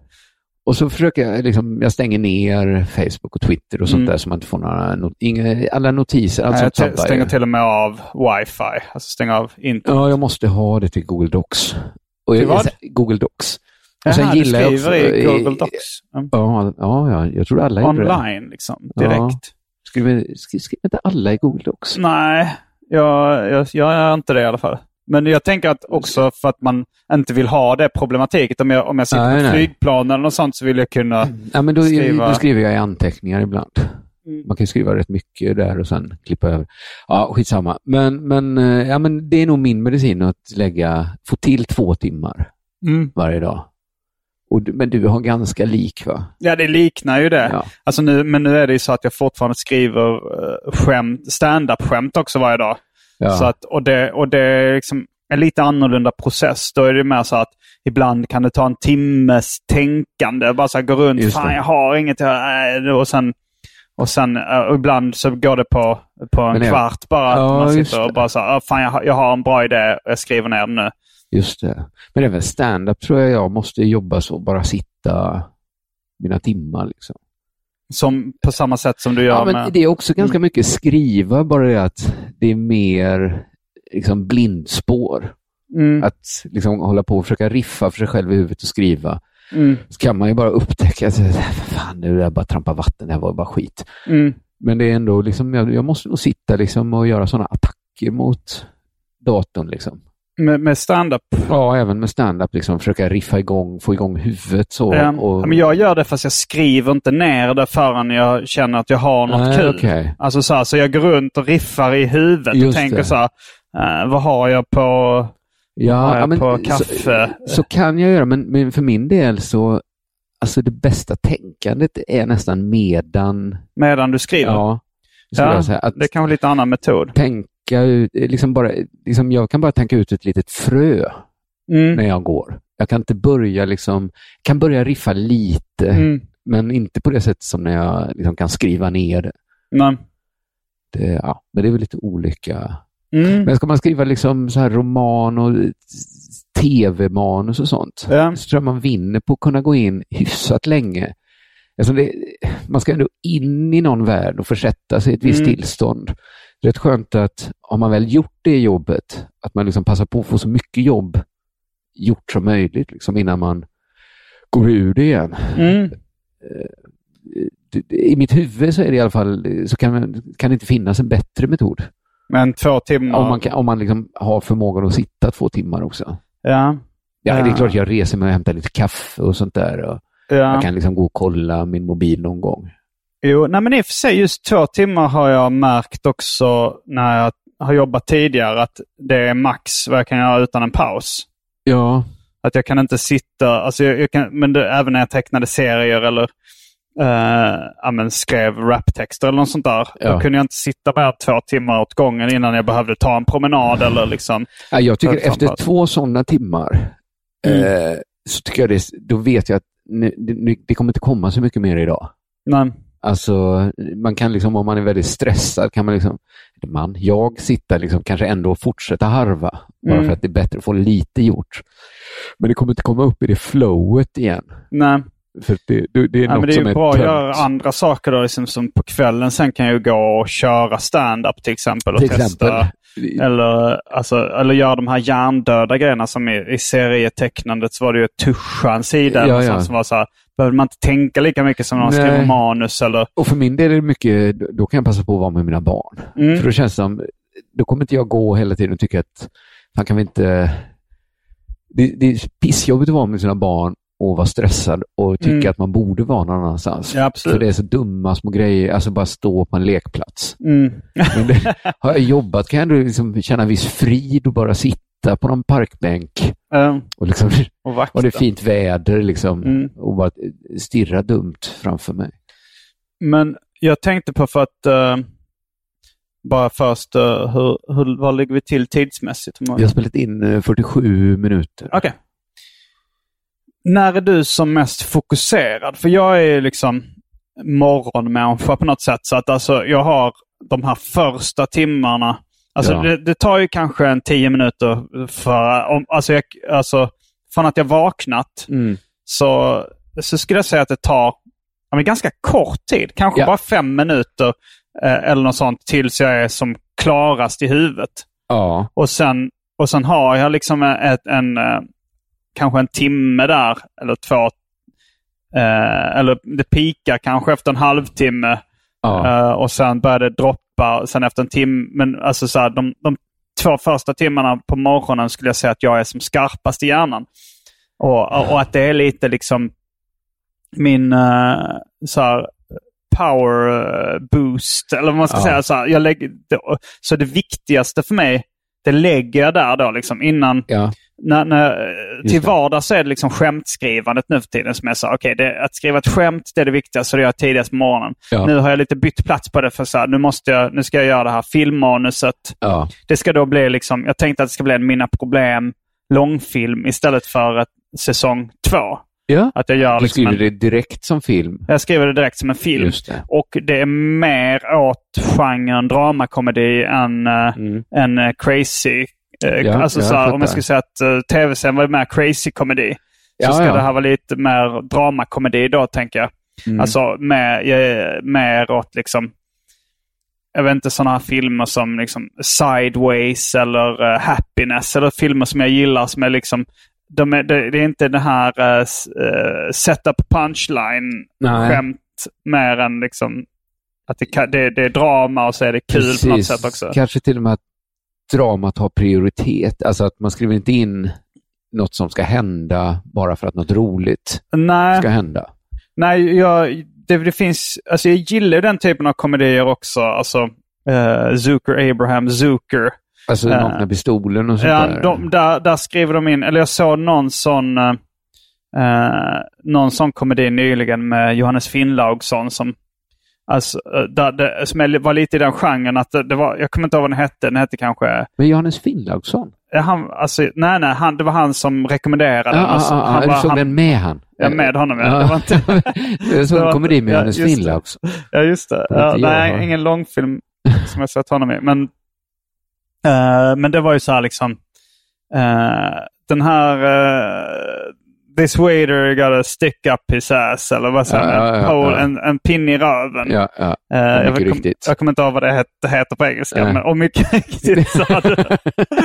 Och så försöker jag, liksom, jag stänger ner Facebook och Twitter och sånt Mm. där så man inte får några, not, inga, alla notiser. Allt Nej, jag stänger till och med av wifi. Alltså stänger av internet. Ja, jag måste ha det till Google Docs. Och Till jag, vad? Google Docs. Och sen du skriver också, i Google Docs? Mm. Ja, ja, ja, jag tror alla gjorde det. Online liksom, direkt? Skriver, skri- skriver inte alla i Google Docs? Nej, jag, jag, jag är inte det i alla fall. Men jag tänker att också för att man inte vill ha det problematiken. Om jag, om jag sitter Nej, på nej. flygplan eller något sånt så vill jag kunna Ja, men då, skriva... då skriver jag i anteckningar ibland. Mm. Man kan skriva rätt mycket där och sen klippa över. Ja, skitsamma. Men, men, eh, ja, men det är nog min medicin att lägga, få till två timmar Mm. varje dag. Och, men du har ganska lik va? Ja, det liknar ju det. Ja. Alltså nu, men nu är det ju så att jag fortfarande skriver uh, skämt, stand-up-skämt också varje dag. Ja. Så att, och, det, och det är liksom en lite annorlunda process. Då är det mer så att ibland kan det ta en timmes tänkande. Bara så här, gå runt, Just fan det. jag har inget. Och sen, och sen och ibland så går det på, på en jag- kvart bara. Ja, man sitter och bara så här, "Ah, fan jag, jag har en bra idé jag skriver ner den nu. Just det. Men även stand-up tror jag jag måste jobba så, bara sitta mina timmar. Liksom. Som, på samma sätt som du gör Ja, men med... det är också ganska Mm. mycket skriva, bara det att det är mer liksom blindspår. Mm, Att liksom hålla på och försöka riffa för sig själv i huvudet och skriva. mm, Så kan man ju bara upptäcka att "Vad fan, det där bara trampa vatten, det här var bara skit. mm. Men det är ändå, liksom, jag, jag måste nog sitta liksom och göra sådana attacker mot datorn. Liksom. Med, med stand-up. Ja, även med stand-up, liksom, försöka riffa igång, få igång huvudet. Så, Ja, och, men jag gör det fast jag skriver inte ner det förrän jag känner att jag har något Nej, kul. okej. Alltså så, här, så jag går runt och riffar i huvudet Just och tänker det. så här, eh, vad har jag på, har Ja, jag ja, på men kaffe? Så, så kan jag göra, men, men för min del så, alltså det bästa tänkandet är nästan medan, medan du skriver? ja, Ja, Det kan vara lite annan metod. Tänka ut, liksom bara, liksom jag kan bara tänka ut ett litet frö Mm. när jag går. Jag kan inte börja liksom, kan börja riffa lite, Mm. men inte på det sättet som när jag liksom kan skriva ner det. Nej. det. Ja, men det är väl lite olika. Mm. Men ska man skriva liksom så här roman och tv-manus och sånt, Ja. så tror jag man vinner på att kunna gå in hyfsat länge. Alltså det, man ska ändå in i någon värld och försätta sig i ett visst Mm. tillstånd. Det är rätt skönt att har man väl gjort det jobbet, att man liksom passar på att få så mycket jobb gjort som möjligt liksom innan man går ur det igen. Mm. Det- I mitt huvud så är det i alla fall, så kan, kan det inte finnas en bättre metod. Men två timmar. Om man, kan, om man liksom har förmågan att sitta två timmar också. Ja. Ja, Ja. Det är klart jag reser mig och hämtar lite kaffe och sånt där. Och ja. Jag kan liksom gå och kolla min mobil någon gång. Jo, nej men i och för sig just två timmar har jag märkt också när jag har jobbat tidigare att det är max vad jag kan göra utan en paus. Ja, Att jag kan inte sitta, alltså jag, jag kan, men det, även när jag tecknade serier eller, eh, ja, skrev raptexter eller något sånt där. Ja. Då kunde jag inte sitta med två timmar åt gången innan jag behövde ta en promenad eller liksom. Ja, jag tycker efter bara- två sådana timmar Mm. eh, så tycker jag det, då vet jag att nu, det, det kommer inte komma så mycket mer idag. Nej. Alltså, man kan liksom, om man är väldigt stressad, kan man liksom, man, jag sitta liksom kanske ändå och fortsätta harva. Bara Mm. för att det är bättre att få lite gjort. Men det kommer inte komma upp i det flowet igen. Nej. För det, det, det är Ja, något det är som är bra att göra andra saker då, liksom, som på kvällen. Sen kan jag gå och köra stand-up till exempel. Och Till testa. exempel. Eller, alltså, eller göra de här hjärndöda grejerna som i, i serietecknandet så var det ju tuscha en sida. Ja, ja. Som var så här, behövde man inte tänka lika mycket som när man Nej. skriver manus. Eller, Och för min del är det mycket, då kan jag passa på att vara med mina barn. Mm. För då känns det som, då kommer inte jag gå hela tiden och tycka att, fan kan vi inte... Det, det är pissjobbigt att vara med sina barn och vara stressad och tycka Mm. att man borde vara någon annanstans. Ja. För det är så dumma små grejer, alltså bara stå på en lekplats. mm. Men det, har jag jobbat kan jag ändå liksom känna viss frid och bara sitta på någon parkbänk Eh, och liksom, och vakta. och det är fint väder liksom Mm. och bara stirra dumt framför mig. Men jag tänkte på för att eh, bara först, eh, hur, hur, vad ligger vi till tidsmässigt? Vi har spelat in eh, 47 minuter. Okej. När är du som mest fokuserad? För jag är liksom morgonmänniska på något sätt. Så att alltså, jag har de här första timmarna. Alltså Ja. det, det tar ju kanske en tio minuter för, om, alltså, jag, alltså från att jag vaknat Mm. så, så skulle jag säga att det tar ja, men ganska kort tid. Kanske Ja. bara fem minuter eh, eller något sånt tills jag är som klarast i huvudet. Ja. Och sen, och sen har jag liksom ett, en, eh, kanske en timme där, eller två. Eh, eller det pikar kanske efter en halvtimme. Ja. Eh, och sen börjar det droppa sen efter en timme. Men alltså så här, de, de två första timmarna på morgonen skulle jag säga att jag är som skarpast i hjärnan. Och, och, att det är lite liksom min uh, så här, power eh, boost. Eller vad man ska Ja. säga. Så, här, jag lägger, så det viktigaste för mig, det lägger jag där då liksom innan. Ja. När, när, till vardags så är det liksom skämtskrivandet nu för tiden som jag sa. Okej, det, att skriva ett skämt det är det viktigaste, så det gör jag tidigast på morgonen. Ja. Nu har jag lite bytt plats på det för så här, nu, måste jag, nu ska jag göra det här filmmanuset. Ja. Det ska då bli liksom, jag tänkte att det ska bli en Mina Problem långfilm istället för ett säsong två. ja. Att jag gör Du liksom skriver en, det direkt som film. jag skriver det direkt som en film. Det. Och det är mer åt genren dramakomedi än, uh, Mm. än eh, crazy. Eh, Ja, alltså så här, om jag skulle säga att uh, tv-serien var mer crazy-komedi. Så Ja, ska ja. det här vara lite mer dramakomedi då, tänker jag. Mm. Alltså mer, eh, mer åt liksom, jag vet inte, sådana här filmer som liksom Sideways eller eh, Happiness. Eller filmer som jag gillar som är liksom, de är, det, det är inte det här uh, setup punchline Nej. skämt mer än liksom att det, kan- det, det är drama och så är det kul på något Precis. sätt också. Kanske till och med att dramat har prioritet. Alltså att man skriver inte in något som ska hända bara för att något roligt Nej, ska hända. nej jag, det, det finns, alltså jag gillar den typen av komedier också. Alltså uh, Zucker, Abraham, Zucker. Alltså Ja. nakna pistolen och sånt Ja, där. de, där, där skriver de in, eller jag såg någon sån, eh, någon sån komedi nyligen med Johannes Finnlaugsson som, alltså, eh, där, det, som var lite i den genren. Att det, det var, jag kommer inte ihåg vad den hette. Den hette kanske... Men Johannes Finnlaugsson? Han, alltså, nej, nej, han, det var han som rekommenderade den. Ja, Alltså, ja, han ja, var- du såg han- den med han? Ja, med honom. Ja. Det var inte, jag såg en komedi med ja, Johannes. Finnlaugsson. Ja, just det. Ja, jag, nej, va? ingen långfilm som jag sett honom i. Men, eh, men det var ju så här liksom. eh, den här uh, This waiter got a stick up his ass. Eller vad säger Ja, ja, ja. En, en pinne i röven. Ja, ja. Eh, jag, kom, riktigt. jag kommer inte ihåg vad det heter, heter på engelska. Nej. Men, och mycket riktigt så hade,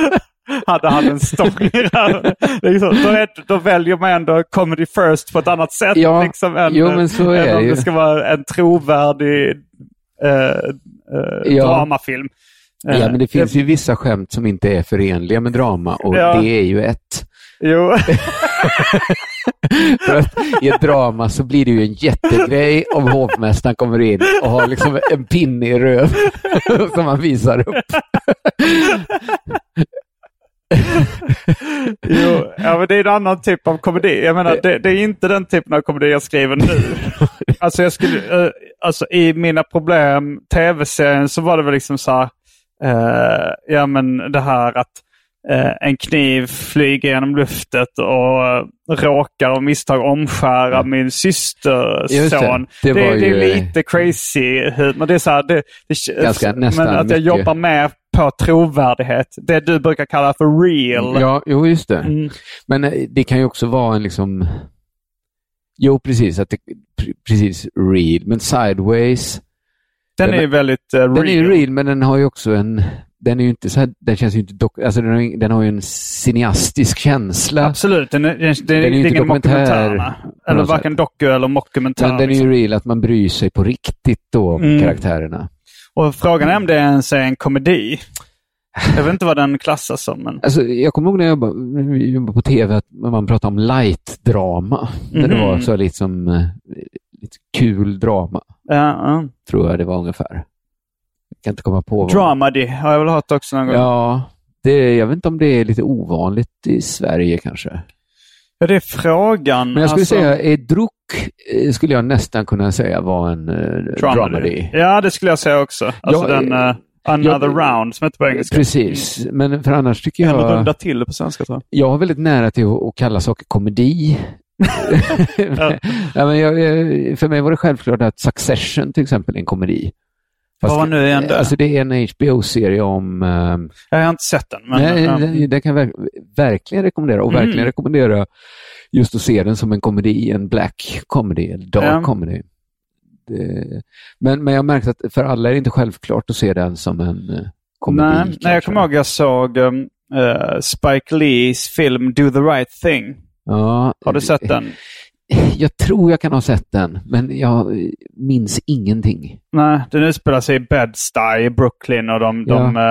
hade han en stång i röven. Liksom, då, är, då väljer man ändå comedy first på ett annat sätt. Ja, liksom, än, jo, men så är än det om det ska vara en trovärdig eh, Ja. dramafilm. Ja, men det finns ju vissa skämt som inte är förenliga med drama och det är ju ett. Jo. För att I ett drama så blir det ju en jättegrej om hovmästaren kommer in och har liksom en pinne i röv som han visar upp. jo, ja, men det är en annan typ av komedi. Jag menar, det, det är inte den typen av komedi jag skriver nu. alltså, jag skulle, eh, alltså i mina problem, tv-serien, så var det väl liksom så här, eh, ja men det här att en kniv flyger genom luftet och eh, råkar av misstag omskära min systerson. Just det. Det, Det är lite crazy humor. Det är så här, det, det, Ganska- men att jag mycket. jobbar med på trovärdighet. Det du brukar kalla för real. Ja, jo just det. Mm. Men eh, det kan ju också vara en liksom... Jo, precis. Att det, pre- precis, real. Men Sideways, Den, Den är ju väldigt uh, real. den är ju real, men den har ju också en... Den är ju inte så här, den känns ju inte dock, alltså den har, den har ju en cineastisk känsla. Absolut, den är, den, den, är ju är inte dokumentär Eller varken sätt. doku eller mockumentär. Men den är liksom. ju real, att man bryr sig på riktigt då om Mm. karaktärerna. Och frågan är om det ens är en komedi. Jag vet inte vad den klassas som. Men... Alltså, jag kommer ihåg när jag jobbade, jobbade på tv att man pratade om light-drama. När det Mhm. var så lite som eh, lite kul drama, Ja, ja. tror jag det var ungefär. Jag kan inte komma på. vad- Dramedy har jag väl hört också någon gång. Ja, det, jag vet inte om det är lite ovanligt i Sverige kanske. Ja, det är frågan. Men jag skulle alltså, säga, eh, Druk eh, skulle jag nästan kunna säga var en eh, dramedy. Ja, det skulle jag säga också. Alltså Ja, den eh, eh, Another jag- Round som heter på engelska. Precis, men för annars tycker Eller runda jag... till det på svenska tror jag. Jag har väldigt nära till att, kalla saker komedi. ja. men jag, jag- för mig var det självklart att Succession till exempel är en komedi. Vad var nu det? Alltså det är en HBO-serie om... ehm, Jag har inte sett den. Men, nej, ja. den, den kan jag verk, verkligen rekommendera och Mm. verkligen rekommendera just att se den som en komedi, en black comedy, eller dark Ja. comedy. Det, men, men jag har märkt att för alla är det inte självklart att se den som en eh, komedi. nej, nej, jag kommer ihåg jag såg um, eh, Spike Lees film Do the right thing. Ja, Har du sett den? Jag tror jag kan ha sett den, men jag minns ingenting. Nej, den utspelar sig i Bed-Stuy i Brooklyn och de... de eh,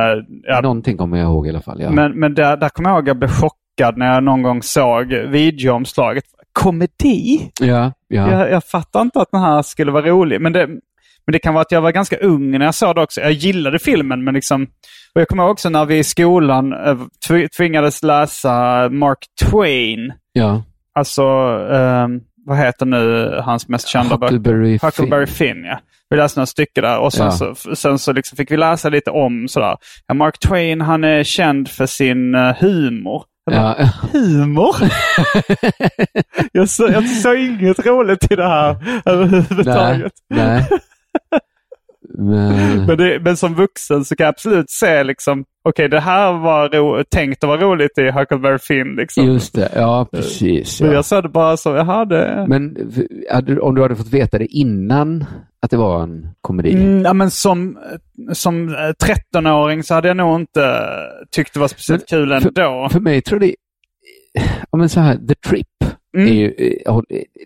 ja, Någonting kommer jag ihåg i alla fall. Ja. Men, men där, där kommer jag ihåg att jag blev chockad när jag någon gång såg videoomslaget. Komedi? ja, ja. Jag, jag fattar inte att den här skulle vara rolig. Men det, men det kan vara att jag var ganska ung när jag såg det också. Jag gillade filmen, men liksom... Och jag kommer ihåg också när vi i skolan eh, tv- tvingades läsa Mark Twain. ja. Alltså, ehm, vad heter nu hans mest kända böcker? Huckleberry, Huckleberry Finn. Finn, ja. Vi läste några stycken där och sen, Ja. så, sen så liksom fick vi läsa lite om sådär. Ja, Mark Twain han är känd för sin eh, humor. Bara, Ja. Humor? jag, så, jag såg inget roligt i det här Nej, överhuvudtaget. nej. Men, Men, det, men som vuxen så kan jag absolut se liksom, okej det här var ro, tänkt att vara roligt i Huckleberry Finn. Liksom. just det, ja precis. Men Ja. jag sa det bara så, jaha det... Men om du hade fått veta det innan att det var en komedi? Mm, ja, men som, som eh, 13-åring så hade jag nog inte eh, tyckt det var speciellt kul för- ändå. För mig tror det ja, men så här, The Trip Mm. är ju eh,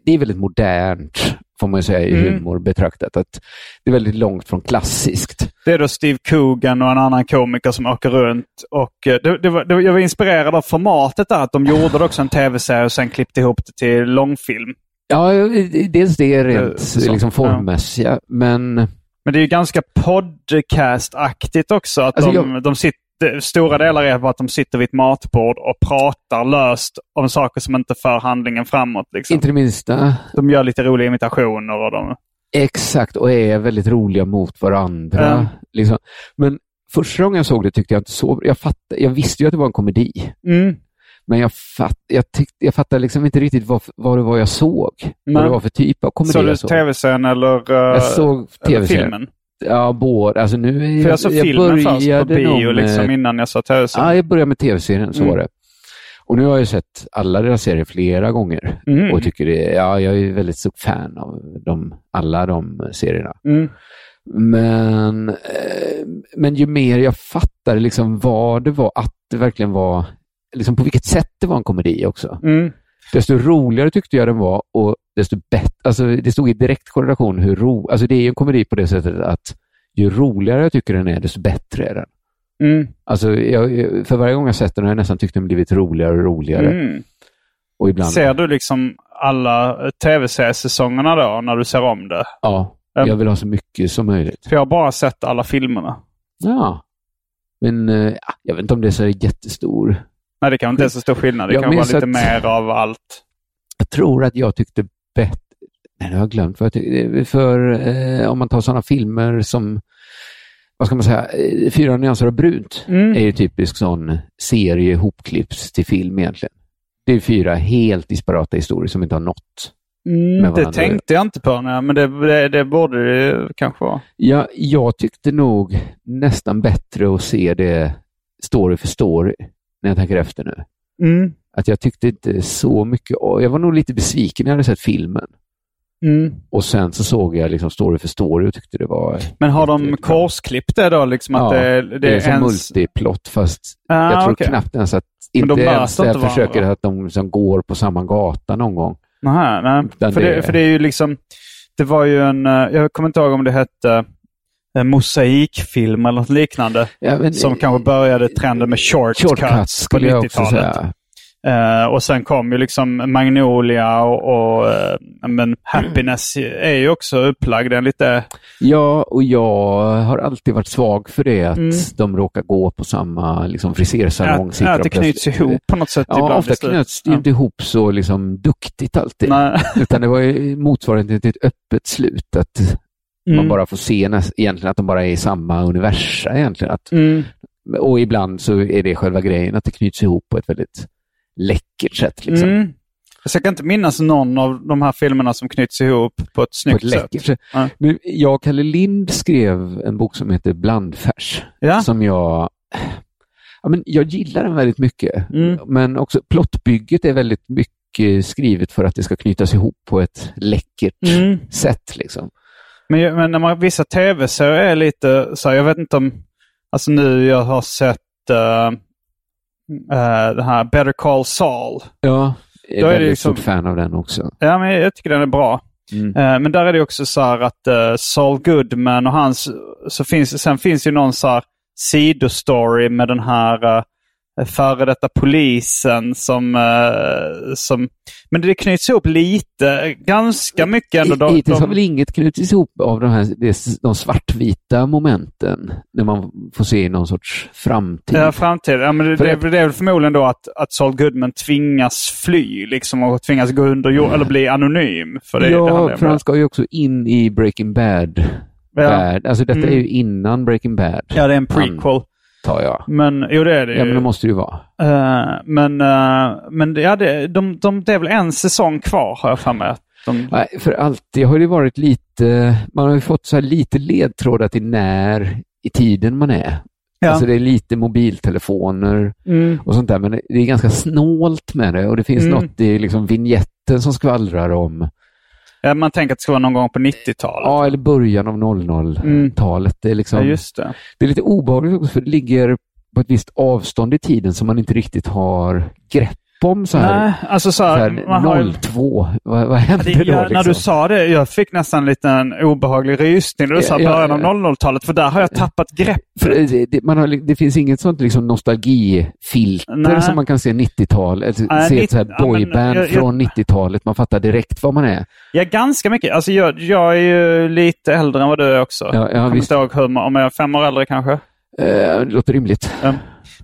det är väldigt modernt, får man säga, i Mm. humor betraktat. Att det är väldigt långt från klassiskt. Det är då Steve Coogan och en annan komiker som åker runt. Och eh, det, det var, det, jag var inspirerad av formatet där, att de gjorde också en tv-serie och sen klippte ihop det till långfilm. Ja, dels det rent Eh, så, liksom formmässiga, men Men det är ju ganska podcast-aktigt också. Att Alltså, de, de sitter, stora delar är bara att de sitter vid ett matbord och pratar löst om saker som inte för handlingen framåt. Liksom. inte det minsta. De gör lite roliga imitationer. Och de, Exakt, och är väldigt roliga mot varandra. Ja. Liksom. Men första gången jag såg det tyckte jag inte så jag, fatt, jag visste ju att det var en komedi. mm. Men jag, fatt, jag, tyckte, jag fattade liksom inte riktigt vad, vad det var jag såg. Nej. Vad det var för typ av komedi Såg du jag såg. tv-serien eller, eh, Jag såg eller tv-serien. filmen? Ja, båda. Alltså nu, För jag såg filmen först på bio med- liksom, innan jag såg tv-serien. Ja, jag började med tv-serien, så Mm. var det. Och nu har jag sett alla deras serier flera gånger. Mm. Och tycker det, ja, jag är väldigt stort fan av de, alla de serierna. Mm. Men, eh, men ju mer jag fattade liksom vad det var, att det verkligen var, liksom på vilket sätt det var en komedi också. Desto roligare tyckte jag den var och desto bättre, alltså det stod i direkt korrelation hur ro, alltså det är en komedi på det sättet att ju roligare jag tycker den är, desto bättre är den. Mm. Alltså jag, för varje gång jag sett den har jag nästan tyckt den blivit roligare och roligare. Mm. Och ibland, Ser du liksom alla tv-seriesäsongerna då när du ser om det? ja, jag vill ha så mycket som möjligt. För jag har bara sett alla filmerna. Ja, men eh, ja, jag vet inte om det är så jättestor Nej, det kan inte är så stor skillnad. Det Jag kan vara lite att- mer av allt. jag tror att jag tyckte bättre Nej, det har jag glömt. För, för eh, om man tar sådana filmer som, vad ska man säga, eh, Fyra nyanser av brunt Mm. är ju typisk sån serie hopklipps till film egentligen. Det är fyra helt disparata historier som inte har nått. Mm, det tänkte jag inte på, nej, men det, det, det borde det kanske vara. Ja, jag tyckte nog nästan bättre att se det story för story när jag tänker efter nu. Mm, Att jag tyckte inte så mycket, jag var nog lite besviken när jag hade sett filmen. mm. Och sen så såg jag liksom story för story och tyckte det var... Men har de korsklippt det då? Liksom att ja, det, det, det är som ens- multiplott fast Ah, jag tror okej. knappt ens att, inte de ens inte försöker att de liksom går på samma gata någon gång. Nähä, nej. Utan För, det- det, för det är ju liksom, det var ju en, eh, jag kommer inte ihåg om det hette en mosaikfilm eller något liknande. Ja, men- som kanske började trenden med shortcuts, Shortcuts på skulle jag också 90-talet. säga. Eh, och sen kom ju liksom Magnolia och, och eh, men Happiness är ju också upplagd en lite... Ja, och jag har alltid varit svag för det, att Mm. de råkar gå på samma liksom, frisersalong. Sitter att de det knyts plötsligt- ihop på något sätt Ja, ofta knöts det Ja. inte ihop så liksom duktigt alltid. Nej. Utan det var ju motsvarigheten till ett öppet slut. Att man Mm. bara får se egentligen att de bara är i samma universum egentligen. Att, Mm. Och ibland så är det själva grejen, att det knyts ihop på ett väldigt läckert sätt. Liksom. Mm. Så jag kan inte minnas någon av de här filmerna som knyts ihop på ett På snyggt ett läckert sätt. sätt. Ja. Jag och Kalle Lind skrev en bok som heter Blandfärs. Ja. Som jag... Ja, men jag gillar den väldigt mycket. Mm. Men också plottbygget är väldigt mycket skrivet för att det ska knytas ihop på ett läckert Mm. sätt. Liksom. Men, men när man, vissa tv-serier är lite så här, jag vet inte om, alltså nu jag har sett uh, den här Better Call Saul. Ja, jag är, är väldigt liksom- stort fan av den också. Ja, men jag tycker den är bra. Mm. Eh, men där är det också så här att uh, Saul Goodman och hans, så finns, sen finns ju någon så här sidostory med den här uh, före detta polisen som, eh, som... Men det knyts ihop lite, ganska mycket ändå. De, Hittills har väl inget knutits ihop av de, här, det- de svartvita momenten, när man får se någon sorts framtid. Ja, framtid. Ja, men det, det, det är väl förmodligen då att, att Saul Goodman tvingas fly liksom, och tvingas gå under jord eller bli anonym. För det, det ja, ju för han det. ska ju också in i Breaking Bad. Ja. Alltså detta Mm. är ju innan Breaking Bad. ja, det är en prequel. Antar jag. Men jo, det är det Ja, ju. men det måste det ju vara. Eh, men eh, men ja, det, de, de, det är väl en säsong kvar har jag för mig. De, Nej, för alltid har det varit lite, man har ju fått så här lite ledtrådar till när i tiden man är. Ja. Alltså det är lite mobiltelefoner mm, och sånt där, men det är ganska snålt med det och det finns Mm. något i liksom vignetten som skvallrar om, ja, man tänker att det ska vara någon gång på 90-talet. ja, eller början av 00-talet. Det, är liksom, Ja, just det. det är lite obehagligt också för det ligger på ett visst avstånd i tiden som man inte riktigt har grepp om. Så här, Nej, alltså så så här, här man har ju- 02, vad, vad hände Det, då? ja, Liksom? När du sa det, jag fick nästan en liten obehaglig rysning när du sa Ja, början av ja. 00-talet, för där har jag tappat grepp. För det, det, man har, det finns inget sånt liksom nostalgifilter Nej. som man kan se 90-tal, eller Nej, se ett så här ja, men boyband jag- från 90-talet. Man fattar direkt vad man är. Ja, ganska mycket. Alltså jag, jag är ju lite äldre än vad du är också. Ja, ja, jag kommer inte ihåg hur, om jag är fem år äldre kanske. Eh, det låter rimligt. Ja.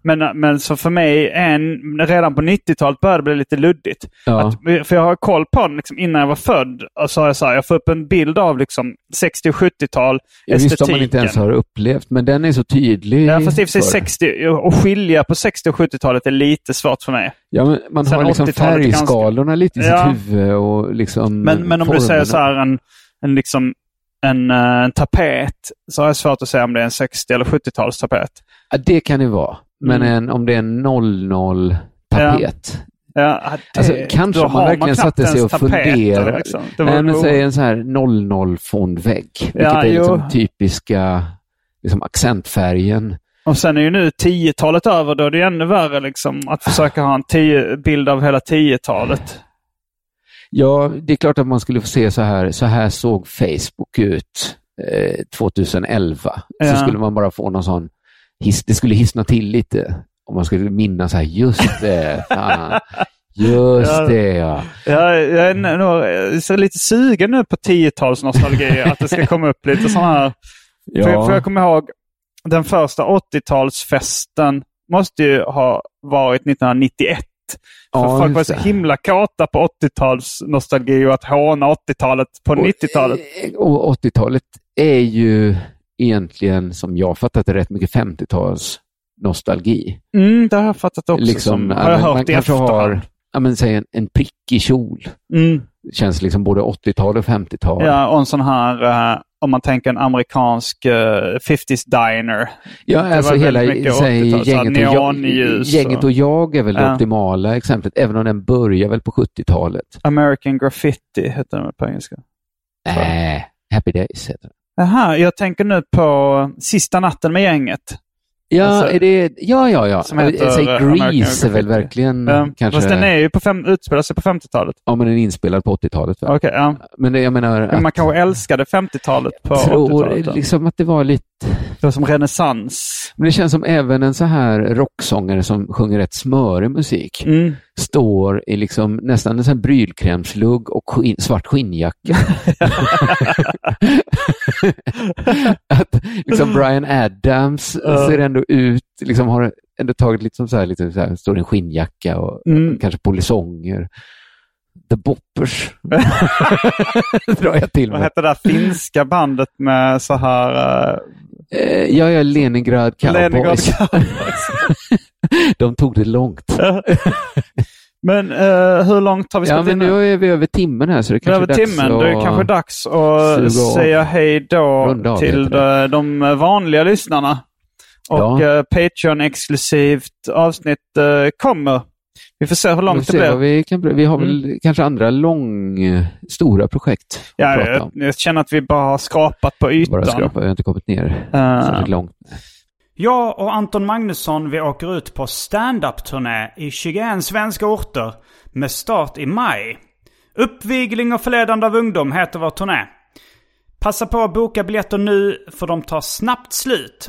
Men, men så för mig, en, redan på 90-talet började det bli lite luddigt. Ja. Att, för jag har koll på den liksom, innan jag var född. Och så jag, så här, jag får upp en bild av liksom, 60 och 70-tal, Ja, visst om estetiken. man inte ens har upplevt, men den är så tydlig. Ja, fast i och för sig för- 60, och skilja på 60 och 70-talet är lite svårt för mig. Ja, men man Sen har liksom 80-talet är ganska- färgskalorna lite i Ja. sitt huvud och liksom Men, men om du säger formerna. så här en, en, liksom, en, eh, en tapet så har jag svårt att säga om det är en 60 eller 70-talstapet. Ja, det kan det vara. Men Mm. en, om det är en 00-tapet. Ja, det, Alltså, kanske man verkligen knappt satte sig och funderade. Liksom. Nej, men säg en så här 00-fondvägg, vilket Ja, är liksom jo. typiska liksom accentfärgen. Och sen är ju nu 10-talet över, då är det ännu värre liksom, att försöka ha en 10, bild av hela 10-talet. Ja, det är klart att man skulle få se så här, så här såg Facebook ut eh, 2011. Ja. Så skulle man bara få någon sån, his, det skulle hissna till lite. Om man skulle minnas så här, just det, fan, just Ja. det ja. Jag, jag är nog är lite sugen nu på 10-talsnostalgi, att det ska komma upp lite sådana här Ja. För, för jag kommer ihåg den första 80-talsfesten måste ju ha varit 1991 För Ja, folk var så himla kåta på 80-tals nostalgi och att håna 80-talet på 90-talet. eh, Och 80-talet är ju egentligen, som jag fattat det, rätt mycket 50-tals nostalgi. Mm, det har jag fattat också. liksom, har jag man hört i kanske har, ja, men, säg en, en prickig kjol. Mm. Känns liksom både 80-tal och 50-tal. Ja, och en sån här, eh, om man tänker en amerikansk eh, 50s diner. Ja, Det alltså var hela säg, 80-tal, så här gänget, och jag, gänget och- jag är väl det Ja. optimala exemplet, även om den börjar väl på 70-talet. American Graffiti heter den på engelska. Äh, Happy Days heter den. Jaha, jag tänker nu på Sista natten med gänget. Ja, Alltså, är det, ja, ja, ja. som heter, Säg Grease är väl verkligen Ja, kanske... Fast den är ju på fem, utspelar sig på 50-talet. Ja, men den är inspelad på 80-talet. va? Okej, ja. Men det, jag menar... Men man att- kanske älskade 50-talet på Jag tror 80-talet. liksom att det var lite... Det var som renässans. Men det känns som även en så här rocksångare som sjunger rätt smörig musik Mm. står i liksom nästan en sån brylkrämslugg och skin, svart skinnjacka. att liksom Brian Adams Ja. ser ändå ut, liksom har ändå tagit lite som så här, lite så här står i en skinnjacka och Mm. kanske polisonger. The Boppers drar jag till Vad med. hette det där finska bandet med så här... Uh, Eh, ja, ja, Leningrad Cowboys. Leningrad Cowboys. De tog det långt. Men eh, hur långt har vi Ja, spelat men in nu är vi över timmen här så det är kanske över är dags timmen. att... Det är kanske dags att säga hej då till de, de vanliga lyssnarna. Och Ja. eh, Patreon-exklusivt avsnitt eh, kommer. Vi får se hur långt det blir. vi, kan, vi har väl kanske andra lång, stora projekt att Ja, jag, jag känner att vi bara har skrapat på ytan. Bara skrapa, vi har inte kommit ner Eh, särskilt långt. Jag och Anton Magnusson vi åker ut på stand-up-turné i 21 svenska orter med start i maj. Uppvigling och förledande av ungdom heter vår turné. Passa på att boka biljetter nu för de tar snabbt slut.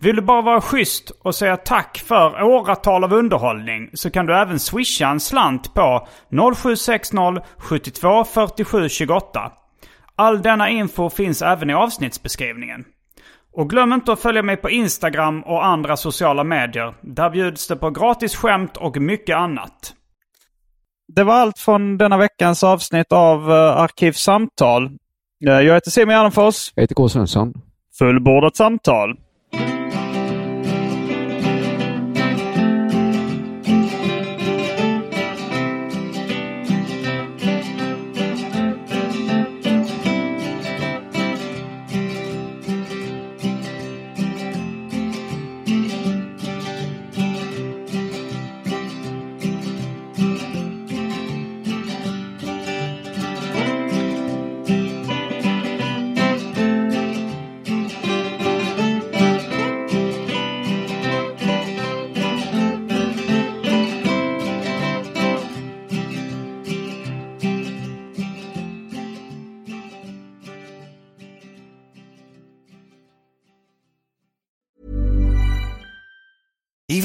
Vill du bara vara schysst och säga tack för åratal av underhållning så kan du även swisha en slant på 0760 72 47 28. All denna info finns även i avsnittsbeskrivningen. Och glöm inte att följa mig på Instagram och andra sociala medier. Där bjuds det på gratis skämt och mycket annat. Det var allt från denna veckans avsnitt av uh, Arkivsamtal. Eh, jag heter Simon Gärdenfors. Jag heter K. Svensson. Fullbordat samtal.